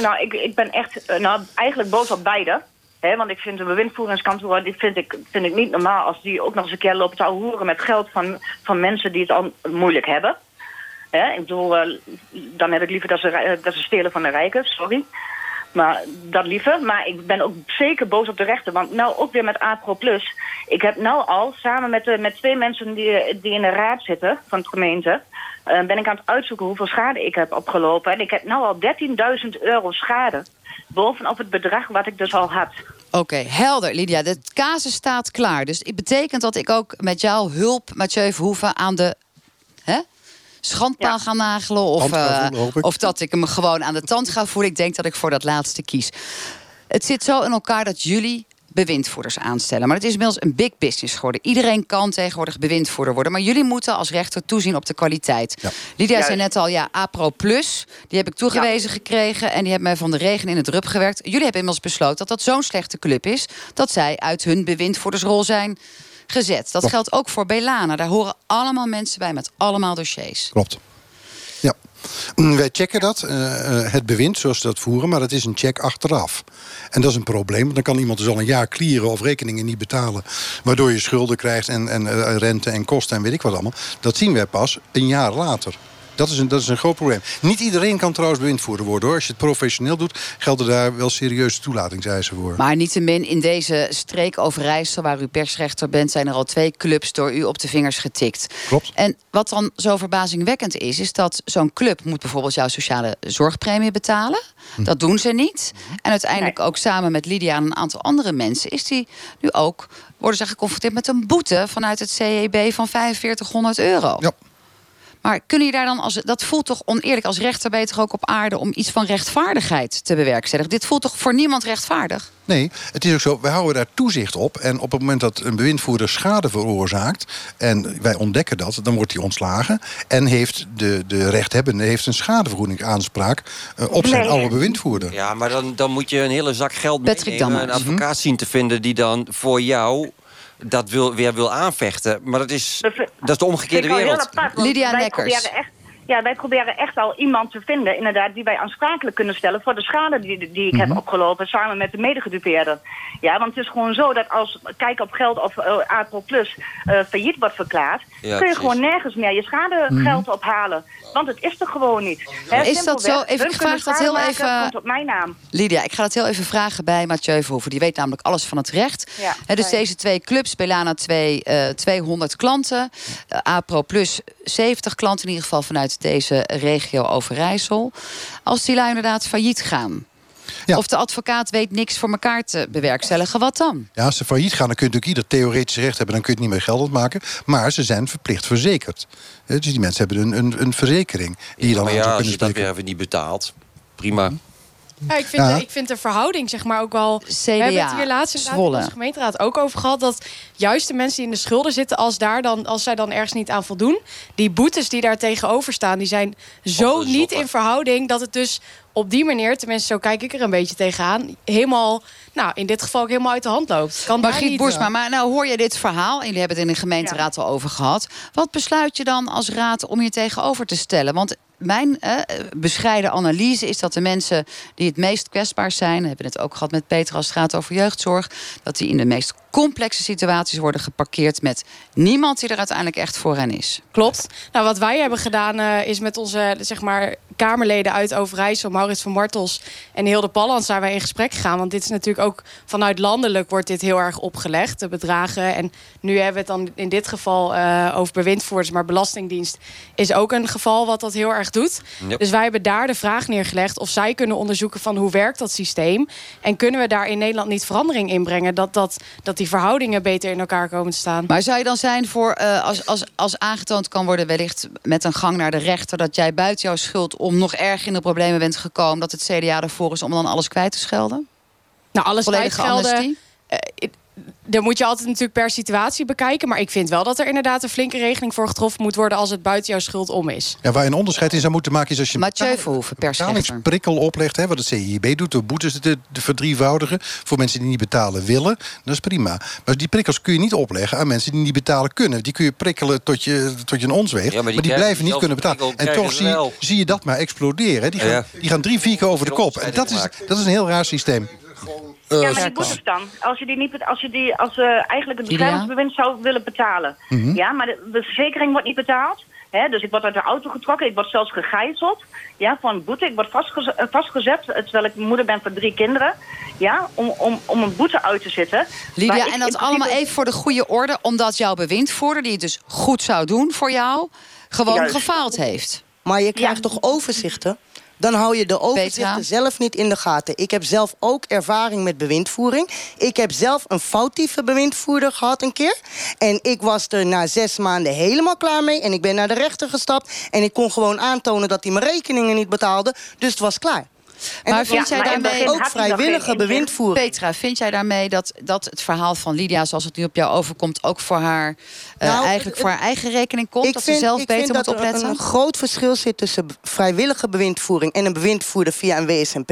Nou, ik, ik ben echt, eh, nou, eigenlijk boos op beide. Hè, want ik vind de bewindvoeringskantoor, die vind ik, vind ik niet normaal als die ook nog eens een keer lopen te hoeren met geld van, van mensen die het al moeilijk hebben. Ik bedoel, eh, dan heb ik liever dat ze, eh, dat ze stelen van de rijken, sorry. Maar dat liever. Maar ik ben ook zeker boos op de rechter. Want nou ook weer met APRO Plus. Ik heb nou al, samen met, de, met twee mensen die, die in de raad zitten van de gemeente... eh, ben ik aan het uitzoeken hoeveel schade ik heb opgelopen. En ik heb nou al 13.000 euro schade. Bovenop het bedrag wat ik dus al had. Oké, helder, Lydia. De casus staat klaar. Dus het betekent dat ik ook met jouw hulp, Mathieu Verhoeven, aan de hè, schandpaal ga nagelen. Of, eh, voelen, of dat ik hem gewoon aan de tand ga voelen. Ik denk dat ik voor dat laatste kies. Het zit zo in elkaar dat jullie bewindvoerders aanstellen. Maar het is inmiddels een big business geworden. Iedereen kan tegenwoordig bewindvoerder worden. Maar jullie moeten als rechter toezien op de kwaliteit. Lydia zei net al, ja, APRO Plus. Die heb ik toegewezen gekregen. En die hebben mij van de regen in het drup gewerkt. Jullie hebben inmiddels besloten dat dat zo'n slechte club is... dat zij uit hun bewindvoerdersrol zijn gezet. Dat geldt ook voor Belana. Daar horen allemaal mensen bij met allemaal dossiers. Klopt. Ja. Mm, Wij checken dat, eh, eh, het bewind zoals ze dat voeren, maar dat is een check achteraf. En dat is een probleem, want dan kan iemand dus al een jaar clearen of rekeningen niet betalen. Waardoor je schulden krijgt en, en eh, rente en kosten en weet ik wat allemaal. Dat zien wij pas een jaar later. Dat is, een, dat is een groot probleem. Niet iedereen kan trouwens bewindvoerder worden hoor. Als je het professioneel doet, gelden daar wel serieuze toelatingseisen voor. Maar niettemin in deze streek Overijssel, waar u persrechter bent, zijn er al twee clubs door u op de vingers getikt. Klopt. En wat dan zo verbazingwekkend is, is dat zo'n club moet bijvoorbeeld jouw sociale zorgpremie betalen. Hm. Dat doen ze niet. En uiteindelijk ook samen met Lydia en een aantal andere mensen is die nu ook worden ze geconfronteerd met een boete vanuit het CEB van 4500 euro. Ja. Maar kunnen je daar dan als dat voelt toch oneerlijk als rechter ben je toch ook op aarde om iets van rechtvaardigheid te bewerkstelligen? Dit voelt toch voor niemand rechtvaardig? Nee, het is ook zo, wij houden daar toezicht op. En op het moment dat een bewindvoerder schade veroorzaakt... en wij ontdekken dat, dan wordt hij ontslagen... en heeft de, de rechthebbende heeft een schadevergoedingsaanspraak... eh, op zijn Nee. oude bewindvoerder. Ja, maar dan, dan moet je een hele zak geld Patrick meenemen... een advocaat zien te vinden die dan voor jou dat wil, weer wil aanvechten. Maar dat is, dat is de omgekeerde wereld. apart, Lydia wij Nekkers. proberen echt- Ja, wij proberen echt al iemand te vinden, inderdaad, die wij aansprakelijk kunnen stellen voor de schade die, die ik Mhm. heb opgelopen, samen met de medegedupeerden. Ja, want het is gewoon zo dat als Kijk op Geld of uh, APRO Plus eh, failliet wordt verklaard, Ja, kun je precies. gewoon nergens meer je schadegeld Mhm. ophalen. Want het is er gewoon niet. Hè, Is dat zo? Even- ik vraag dat heel maken, even- komt op mijn naam. Lydia, ik ga dat heel even vragen bij Mathieu Verhoeven. Die weet namelijk alles van het recht. Ja, Hè, dus deze twee clubs, Belana 2, eh 200 klanten. eh, APRO Plus 70 klanten in ieder geval vanuit deze regio Overijssel. Als die lui inderdaad failliet gaan... Of de advocaat weet niks voor elkaar te bewerkstelligen, wat dan? Ja, als ze failliet gaan, dan kun je natuurlijk ieder theoretisch recht hebben... dan kun je het niet meer geldend maken. Maar ze zijn verplicht verzekerd. Eh, Dus die mensen hebben een, een, een verzekering die je dan maar aan ja, zou als kunnen je dat weer even niet betaalt, prima. Ja, ik, vind Ja. De, ik vind de verhouding zeg maar ook wel... CDA, we hebben het hier laatst in onze gemeenteraad ook over gehad... dat juist de mensen die in de schulden zitten... als, daar dan, als zij dan ergens niet aan voldoen... die boetes die daar tegenover staan... die zijn zo niet in verhouding... dat het dus op die manier, tenminste zo kijk ik er een beetje tegenaan... helemaal, nou in dit geval ook helemaal uit de hand loopt. Kan Margriet Boersma, maar nou hoor je dit verhaal... en jullie hebben het in de gemeenteraad al over gehad. Wat besluit je dan als raad om je tegenover te stellen? Want mijn eh, bescheiden analyse is dat de mensen die het meest kwetsbaar zijn... hebben het ook gehad met Peter als het gaat over jeugdzorg... dat die in de meest complexe situaties worden geparkeerd... met niemand die er uiteindelijk echt voor hen is. Klopt. Nou, wat wij hebben gedaan eh, is met onze zeg maar, Kamerleden uit Overijssel, Maurits van Martels en Hilde Palland, zijn wij in gesprek gegaan. Want dit is natuurlijk ook vanuit landelijk wordt dit heel erg opgelegd, de bedragen. En nu hebben we het dan in dit geval eh, over bewindvoerders, maar Belastingdienst is ook een geval wat dat heel erg doet. Yep. Dus wij hebben daar de vraag neergelegd of zij kunnen onderzoeken van hoe werkt dat systeem. En kunnen we daar in Nederland niet verandering in brengen, dat, dat, dat die verhoudingen beter in elkaar komen te staan. Maar zou je dan zijn voor, eh, als, als, als aangetoond kan worden... wellicht met een gang naar de rechter... dat jij buiten jouw schuld om nog erg in de problemen bent gekomen... dat het CDA ervoor is om dan alles kwijt te schelden? Nou, alles Volledige uitgelden. amnestie? Daar moet je altijd natuurlijk per situatie bekijken. Maar ik vind wel dat er inderdaad een flinke regeling voor getroffen moet worden... als het buiten jouw schuld om is. Ja, waar je een onderscheid in zou moeten maken is als je een betalingsprikkel oplegt, hè, wat het CIB doet, door boetes te, verdrievoudigen voor mensen die niet betalen willen, dat is prima. Maar die prikkels kun je niet opleggen aan mensen die niet betalen kunnen. Die kun je prikkelen tot je, tot je een ons weegt, Ja, maar maar die blijven niet kunnen betalen. prikkel En toch zie, je dat maar exploderen. hè. Die gaan, Ja. die gaan drie, vier keer over de kop. En dat is, dat is een heel raar systeem. Ja, maar Eh, die boetes dan. Als je die niet, als je die, als uh, eigenlijk het Julia? beschermingsbewind zou willen betalen. Mhm. Ja, maar de, de verzekering wordt niet betaald. Hè, dus ik word uit de auto getrokken. Ik word zelfs gegijzeld. Ja, voor een boete. Ik word vastgeze- eh, vastgezet. eh, Terwijl ik moeder ben van drie kinderen. Ja, om, om, om een boete uit te zitten. Lydia, en dat principe- allemaal even voor de goede orde... omdat jouw bewindvoerder, die het dus goed zou doen voor jou... gewoon Juist. gefaald heeft. Maar je krijgt toch overzichten? Dan hou je de overzichten zelf niet in de gaten. Ik heb zelf ook ervaring met bewindvoering. Ik heb zelf een foutieve bewindvoerder gehad een keer. En ik was er na zes maanden helemaal klaar mee. En ik ben naar de rechter gestapt. En ik kon gewoon aantonen dat hij mijn rekeningen niet betaalde. Dus het was klaar. En maar vind jij daarmee ook vrijwillige bewindvoering? Petra, vind jij daarmee dat, dat het verhaal van Lydia, zoals het nu op jou overkomt, ook voor haar eh, Nou, eigenlijk voor haar eigen rekening komt? dat ze zelf ik beter vind moet dat er opletten? een groot verschil zit tussen vrijwillige bewindvoering en een bewindvoerder via een WSMP.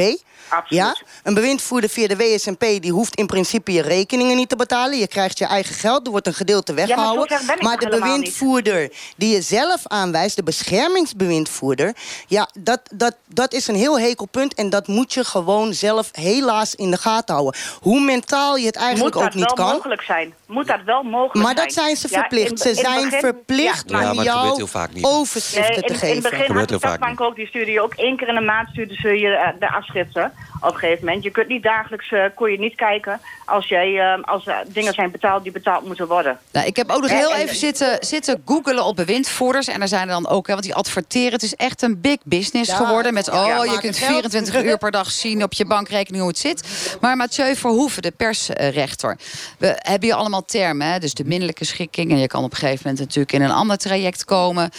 Ja? Een bewindvoerder via de WSMP die hoeft in principe je rekeningen niet te betalen. Je krijgt je eigen geld, er wordt een gedeelte maar zo weggehouden. ver ben ik maar de niet. bewindvoerder die je zelf aanwijst, de beschermingsbewindvoerder, ja, dat, dat, dat is een heel hekel punt. En dat moet je gewoon zelf helaas in de gaten houden. Hoe mentaal je het eigenlijk Moet ook dat niet wel kan. mogelijk zijn? Moet dat wel mogelijk Maar dat zijn ze verplicht. Ze zijn verplicht Ja, maar om dat jou heel vaak niet. overschriften Nee, te geven. in het begin had Gebeurt de heel vaak Stadbank ook, die stuurde je ook één keer in de maand stuurde ze je eh, de afschriften op een gegeven moment. Je kunt niet dagelijks, eh, kon je niet kijken als, jij, eh, als er dingen zijn betaald die betaald moeten worden. Nou, ik heb ook nog Ja, heel en- even zitten, zitten googelen op bewindvoerders. En daar zijn er dan ook, hè, want die adverteren. Het is echt een big business Ja, geworden. Met, oh, ja, je kunt geld. 24 uur per dag zien op je bankrekening hoe het zit. Maar Mathieu Verhoeven, de persrechter. We hebben hier allemaal termen. Hè? Dus de minderlijke schikking. En je kan op een gegeven moment natuurlijk in een ander traject komen.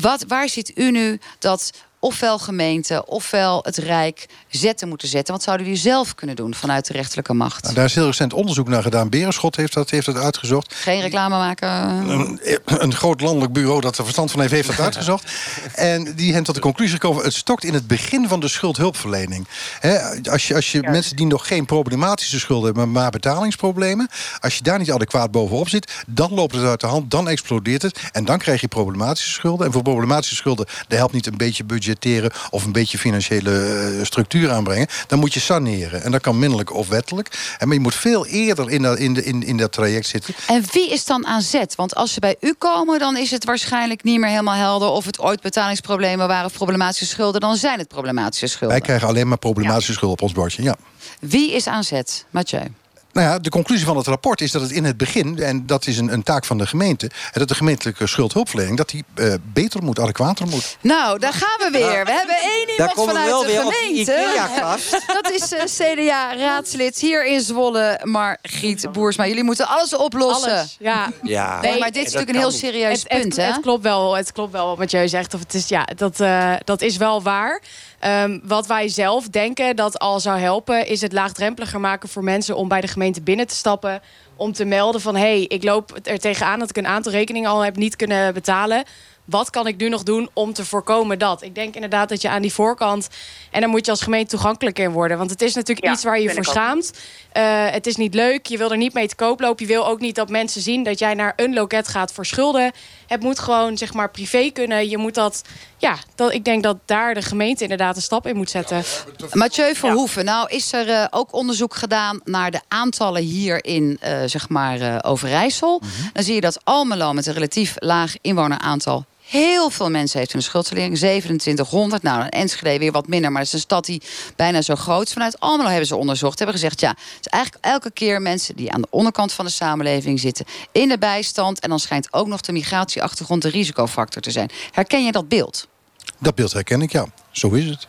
Wat, waar ziet u nu dat ofwel gemeente, ofwel het Rijk zetten moeten zetten? Wat zouden jullie zelf kunnen doen vanuit de rechterlijke macht? Nou, daar is heel recent onderzoek naar gedaan. Berenschot heeft dat, heeft dat uitgezocht. Geen reclame maken? Een, een groot landelijk bureau dat er verstand van heeft, heeft dat uitgezocht. En die hebben tot de conclusie gekomen... het stokt in het begin van de schuldhulpverlening. Hè, als je, als je mensen die nog geen problematische schulden hebben... maar betalingsproblemen... als je daar niet adequaat bovenop zit... dan loopt het uit de hand, dan explodeert het... en dan krijg je problematische schulden. En voor problematische schulden... daar helpt niet een beetje budgetteren... of een beetje financiële eh, structuur aanbrengen. Dan moet je saneren. En dat kan minderlijk of wettelijk. En maar je moet veel eerder in dat, in, de, in, in dat traject zitten. En wie is dan aan zet? Want als ze bij u komen, dan is het waarschijnlijk niet meer helemaal helder... of het ooit betalingsproblemen waren of problematische schulden. Dan zijn het problematische schulden. Wij krijgen alleen maar problematische schulden op ons bordje. Ja. Wie is aan zet, Mathieu? Nou ja, de conclusie van het rapport is dat het in het begin... en dat is een, een taak van de gemeente... en dat de gemeentelijke schuldhulpverlening... dat die eh, beter moet, adequater moet. Nou, daar gaan we weer. We hebben één Daar iemand komen we vanuit wel de weer op die gemeente. Dat is eh, CDA-raadslid hier in Zwolle, Margriet Boersma. Jullie moeten alles oplossen. Alles, ja. Ja. Nee, maar dit is natuurlijk een heel serieus het, het- punt, hè? Het klopt wel, het klopt wel wat Mathieu zegt. Of het is, ja, dat, eh, dat is wel waar. Ehm, wat wij zelf denken dat al zou helpen... is het laagdrempeliger maken voor mensen om bij de gemeente binnen te stappen... om te melden van, hé, hey, ik loop er tegenaan... dat ik een aantal rekeningen al heb niet kunnen betalen... Wat kan ik nu nog doen om te voorkomen dat? Ik denk inderdaad dat je aan die voorkant... en dan moet je als gemeente toegankelijk in worden. Want het is natuurlijk Ja, iets waar je voor schaamt. Eh, het is niet leuk. Je wil er niet mee te koop lopen. Je wil ook niet dat mensen zien dat jij naar een loket gaat voor schulden. Het moet gewoon zeg maar privé kunnen. Je moet dat. Ja, dat, ik denk dat daar de gemeente inderdaad een stap in moet zetten. Mathieu Verhoeven, nou is er eh, ook onderzoek gedaan naar de aantallen hier in eh, zeg maar eh, Overijssel. Mhm. Dan zie je dat Almelo met een relatief laag inwoneraantal heel veel mensen heeft een schuldverlening. 2700. Nou, Enschede weer wat minder. Maar het is een stad die bijna zo groot is. Vanuit Almelo hebben ze onderzocht. Hebben gezegd, ja, het is eigenlijk elke keer mensen die aan de onderkant van de samenleving zitten. In de bijstand. En dan schijnt ook nog de migratieachtergrond de risicofactor te zijn. Herken je dat beeld? Dat beeld herken ik, ja. Zo is het.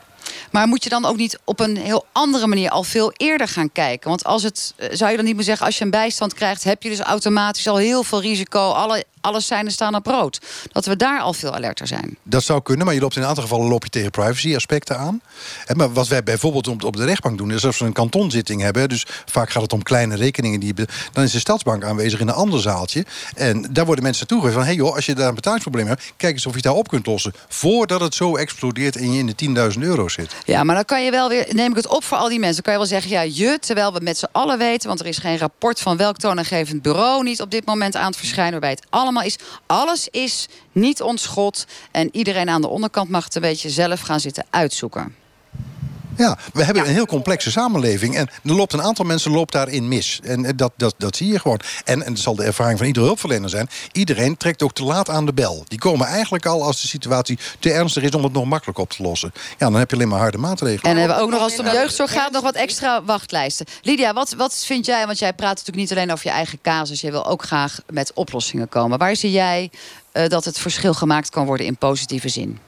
Maar moet je dan ook niet op een heel andere manier al veel eerder gaan kijken? Want als het, eh, zou je dan niet meer zeggen, als je een bijstand krijgt, heb je dus automatisch al heel veel risico. Alle, alles zijn er staan op rood. Dat we daar al veel alerter zijn. Dat zou kunnen, maar je loopt in een aantal gevallen loop je tegen privacy aspecten aan. Hè, maar wat wij bijvoorbeeld op de rechtbank doen, is als we een kantonzitting hebben, dus vaak gaat het om kleine rekeningen die dan is de stadsbank aanwezig in een ander zaaltje. En daar worden mensen naartoe van: hé hey joh, als je daar een betalingsprobleem hebt, kijk eens of je het daar op kunt lossen. Voordat het zo explodeert en je in de 10.000 euro zit. Ja, maar dan kan je wel weer, neem ik het op voor al die mensen. Dan kan je wel zeggen, ja, je, terwijl we met z'n allen weten, want er is geen rapport van welk toonaangevend bureau niet op dit moment aan het verschijnen, waarbij het allemaal is. Alles is niet ons schot. En iedereen aan de onderkant mag het een beetje zelf gaan zitten uitzoeken. Ja, we hebben een heel complexe samenleving. En er loopt een aantal mensen loopt daarin mis. En eh, dat, dat, dat zie je gewoon. En, en dat zal de ervaring van iedere hulpverlener zijn. Iedereen trekt ook te laat aan de bel. Die komen eigenlijk al als de situatie te ernstig is om het nog makkelijk op te lossen. Ja, dan heb je alleen maar harde maatregelen. En hebben we ook nog als het om jeugdzorg gaat nog wat extra wachtlijsten. Lydia, wat, wat vind jij? Want jij praat natuurlijk niet alleen over je eigen casus. Je wil ook graag met oplossingen komen. Waar zie jij eh, dat het verschil gemaakt kan worden in positieve zin?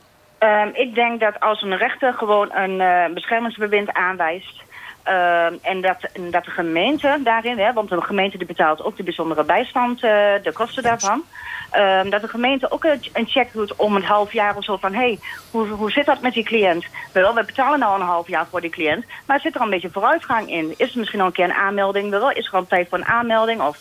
Ehm, ik denk dat als een rechter gewoon een eh, beschermingsbewind aanwijst... ehm, en, dat, en dat de gemeente daarin, hè, want de gemeente die betaalt ook de bijzondere bijstand, eh, de kosten daarvan... ehm, dat de gemeente ook een, een check doet om een half jaar of zo van... hé, hey, hoe, hoe zit dat met die cliënt? Wel, we betalen nou een half jaar voor die cliënt... maar zit er een beetje vooruitgang in? Is er misschien al een keer een aanmelding? Wel, is er al een tijd voor een aanmelding? Of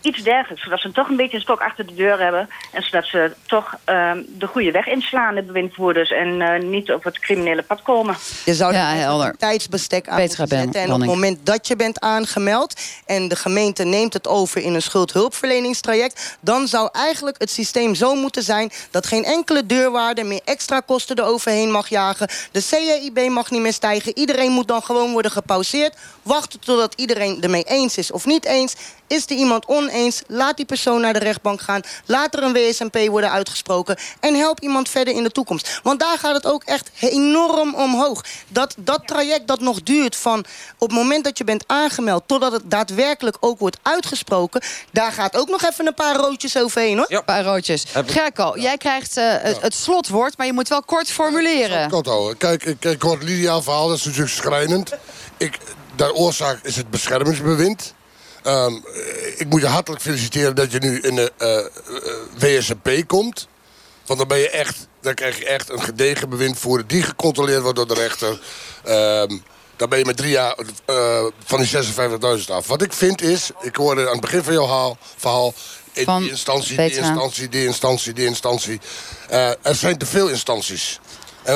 iets dergelijks, zodat ze toch een beetje een stok achter de deur hebben... en zodat ze toch ehm, de goede weg inslaan, de bewindvoerders... en eh, niet op het criminele pad komen. Je zou Ja, helder. een tijdsbestek aan Petra moeten zetten. Ben- En op het moment dat je bent aangemeld... en de gemeente neemt het over in een schuldhulpverleningstraject... dan zou eigenlijk het systeem zo moeten zijn... dat geen enkele deurwaarde meer extra kosten eroverheen mag jagen. De CAIB mag niet meer stijgen. Iedereen moet dan gewoon worden gepauzeerd. Wachten totdat iedereen ermee eens is of niet eens. Is er iemand oneens, laat die persoon naar de rechtbank gaan. Laat er een WSMP worden uitgesproken. En help iemand verder in de toekomst. Want daar gaat het ook echt enorm omhoog. Dat, dat traject dat nog duurt van op het moment dat je bent aangemeld... totdat het daadwerkelijk ook wordt uitgesproken... daar gaat ook nog even een paar roodjes overheen, hoor. Een paar roodjes. Gerco, jij krijgt eh, het, het slotwoord, maar je moet wel kort formuleren. Kort houden. Kijk, ik, ik hoor Lydia verhaal, dat is natuurlijk schrijnend. Ik, de oorzaak is het beschermingsbewind. Ehm, ik moet je hartelijk feliciteren dat je nu in de eh, eh, WSMP komt. Want dan ben je echt, dan krijg je echt een gedegen bewindvoerder die gecontroleerd wordt door de rechter. Ehm, dan ben je met drie jaar eh, van die 56.000 af. Wat ik vind is, ik hoorde aan het begin van jouw haal- verhaal... in die instantie, die instantie, die instantie, die instantie. Eh, er zijn te veel instanties.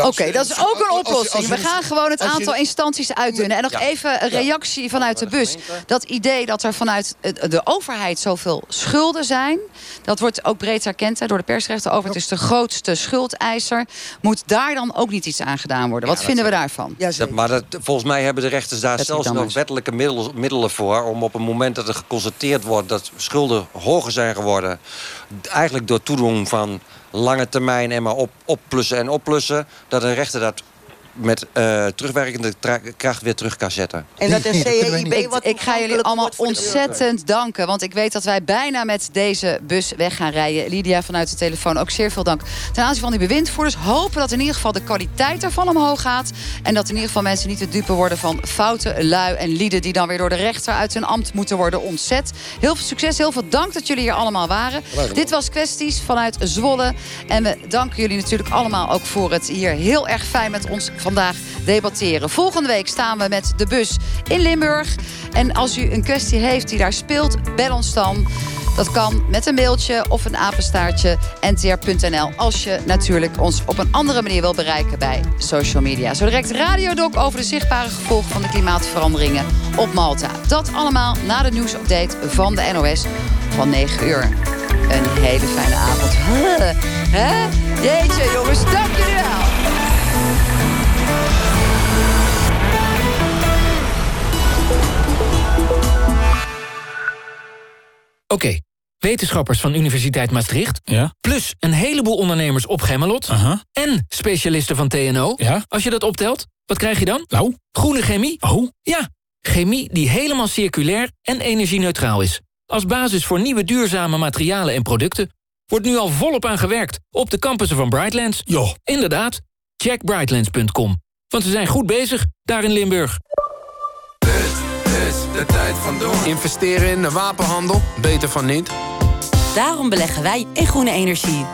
Oké, dat is ook een oplossing. We gaan gewoon het aantal instanties uitdunnen. En nog Ja. even een reactie vanuit de bus. Dat idee dat er vanuit de overheid zoveel schulden zijn... dat wordt ook breed erkend hè, door de persrechter over. Het is de grootste schuldeiser. Moet daar dan ook niet iets aan gedaan worden? Wat vinden we daarvan? Dat, maar dat, volgens mij hebben de rechters daar Dat zelfs nog wettelijke middel- middelen voor... om op het moment dat er geconstateerd wordt dat schulden hoger zijn geworden... eigenlijk door toedoen van lange termijn en maar op, opplussen en opplussen... dat een rechter dat met eh, terugwerkende kracht weer terug kan zetten. En dat een CEIB Ik, wat ik ga jullie allemaal de ontzettend danken. Want ik weet dat wij bijna met deze bus weg gaan rijden. Lydia vanuit de telefoon, ook zeer veel dank. Ten aanzien van die bewindvoerders hopen dat in ieder geval de kwaliteit daarvan omhoog gaat. En dat in ieder geval mensen niet te dupe worden van foute lui en lieden... die dan weer door de rechter uit hun ambt moeten worden ontzet. Heel veel succes, heel veel dank dat jullie hier allemaal waren. Dit was Kwesties vanuit Zwolle. En we danken jullie natuurlijk allemaal ook voor het hier heel erg fijn met ons vandaag debatteren. Volgende week staan we met de bus in Limburg. En als u een kwestie heeft die daar speelt, bel ons dan. Dat kan met een mailtje of een apenstaartje ntr.nl. Als je natuurlijk ons op een andere manier wil bereiken bij social media. Zo direct Radiodoc over de zichtbare gevolgen van de klimaatveranderingen op Malta. Dat allemaal na de nieuwsupdate van de NOS van 9 uur. Een hele fijne avond. Hè? Jeetje jongens, dank wel. Oké, wetenschappers van Universiteit Maastricht... plus een heleboel ondernemers op Gemmelot... en specialisten van TNO. Als je dat optelt, wat krijg je dan? Nou? Groene chemie. Oh? Ja, chemie die helemaal circulair en energie-neutraal is. Als basis voor nieuwe duurzame materialen en producten... wordt nu al volop aan gewerkt op de campussen van Brightlands. Jo. Inderdaad, check brightlands.com. Want ze zijn goed bezig daar in Limburg. De tijd van doen. Investeren in de wapenhandel? Beter van niet. Daarom beleggen wij in groene energie.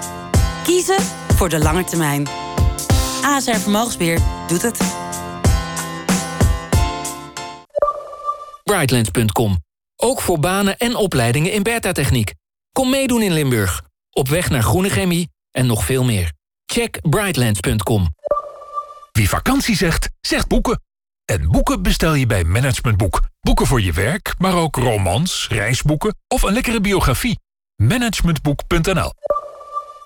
Kiezen voor de lange termijn. ASR Vermogensbeheer doet het. Brightlands.com. Ook voor banen en opleidingen in beta-techniek. Kom meedoen in Limburg. Op weg naar groene chemie en nog veel meer. Check brightlands.com. Wie vakantie zegt, zegt boeken. En boeken bestel je bij Managementboek. Boeken voor je werk, maar ook romans, reisboeken of een lekkere biografie. Managementboek.nl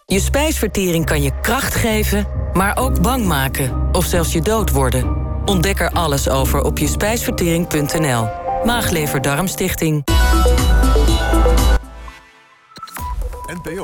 Je spijsvertering kan je kracht geven, maar ook bang maken. Of zelfs je dood worden. Ontdek er alles over op je spijsvertering.nl. Maaglever Darmstichting. NPO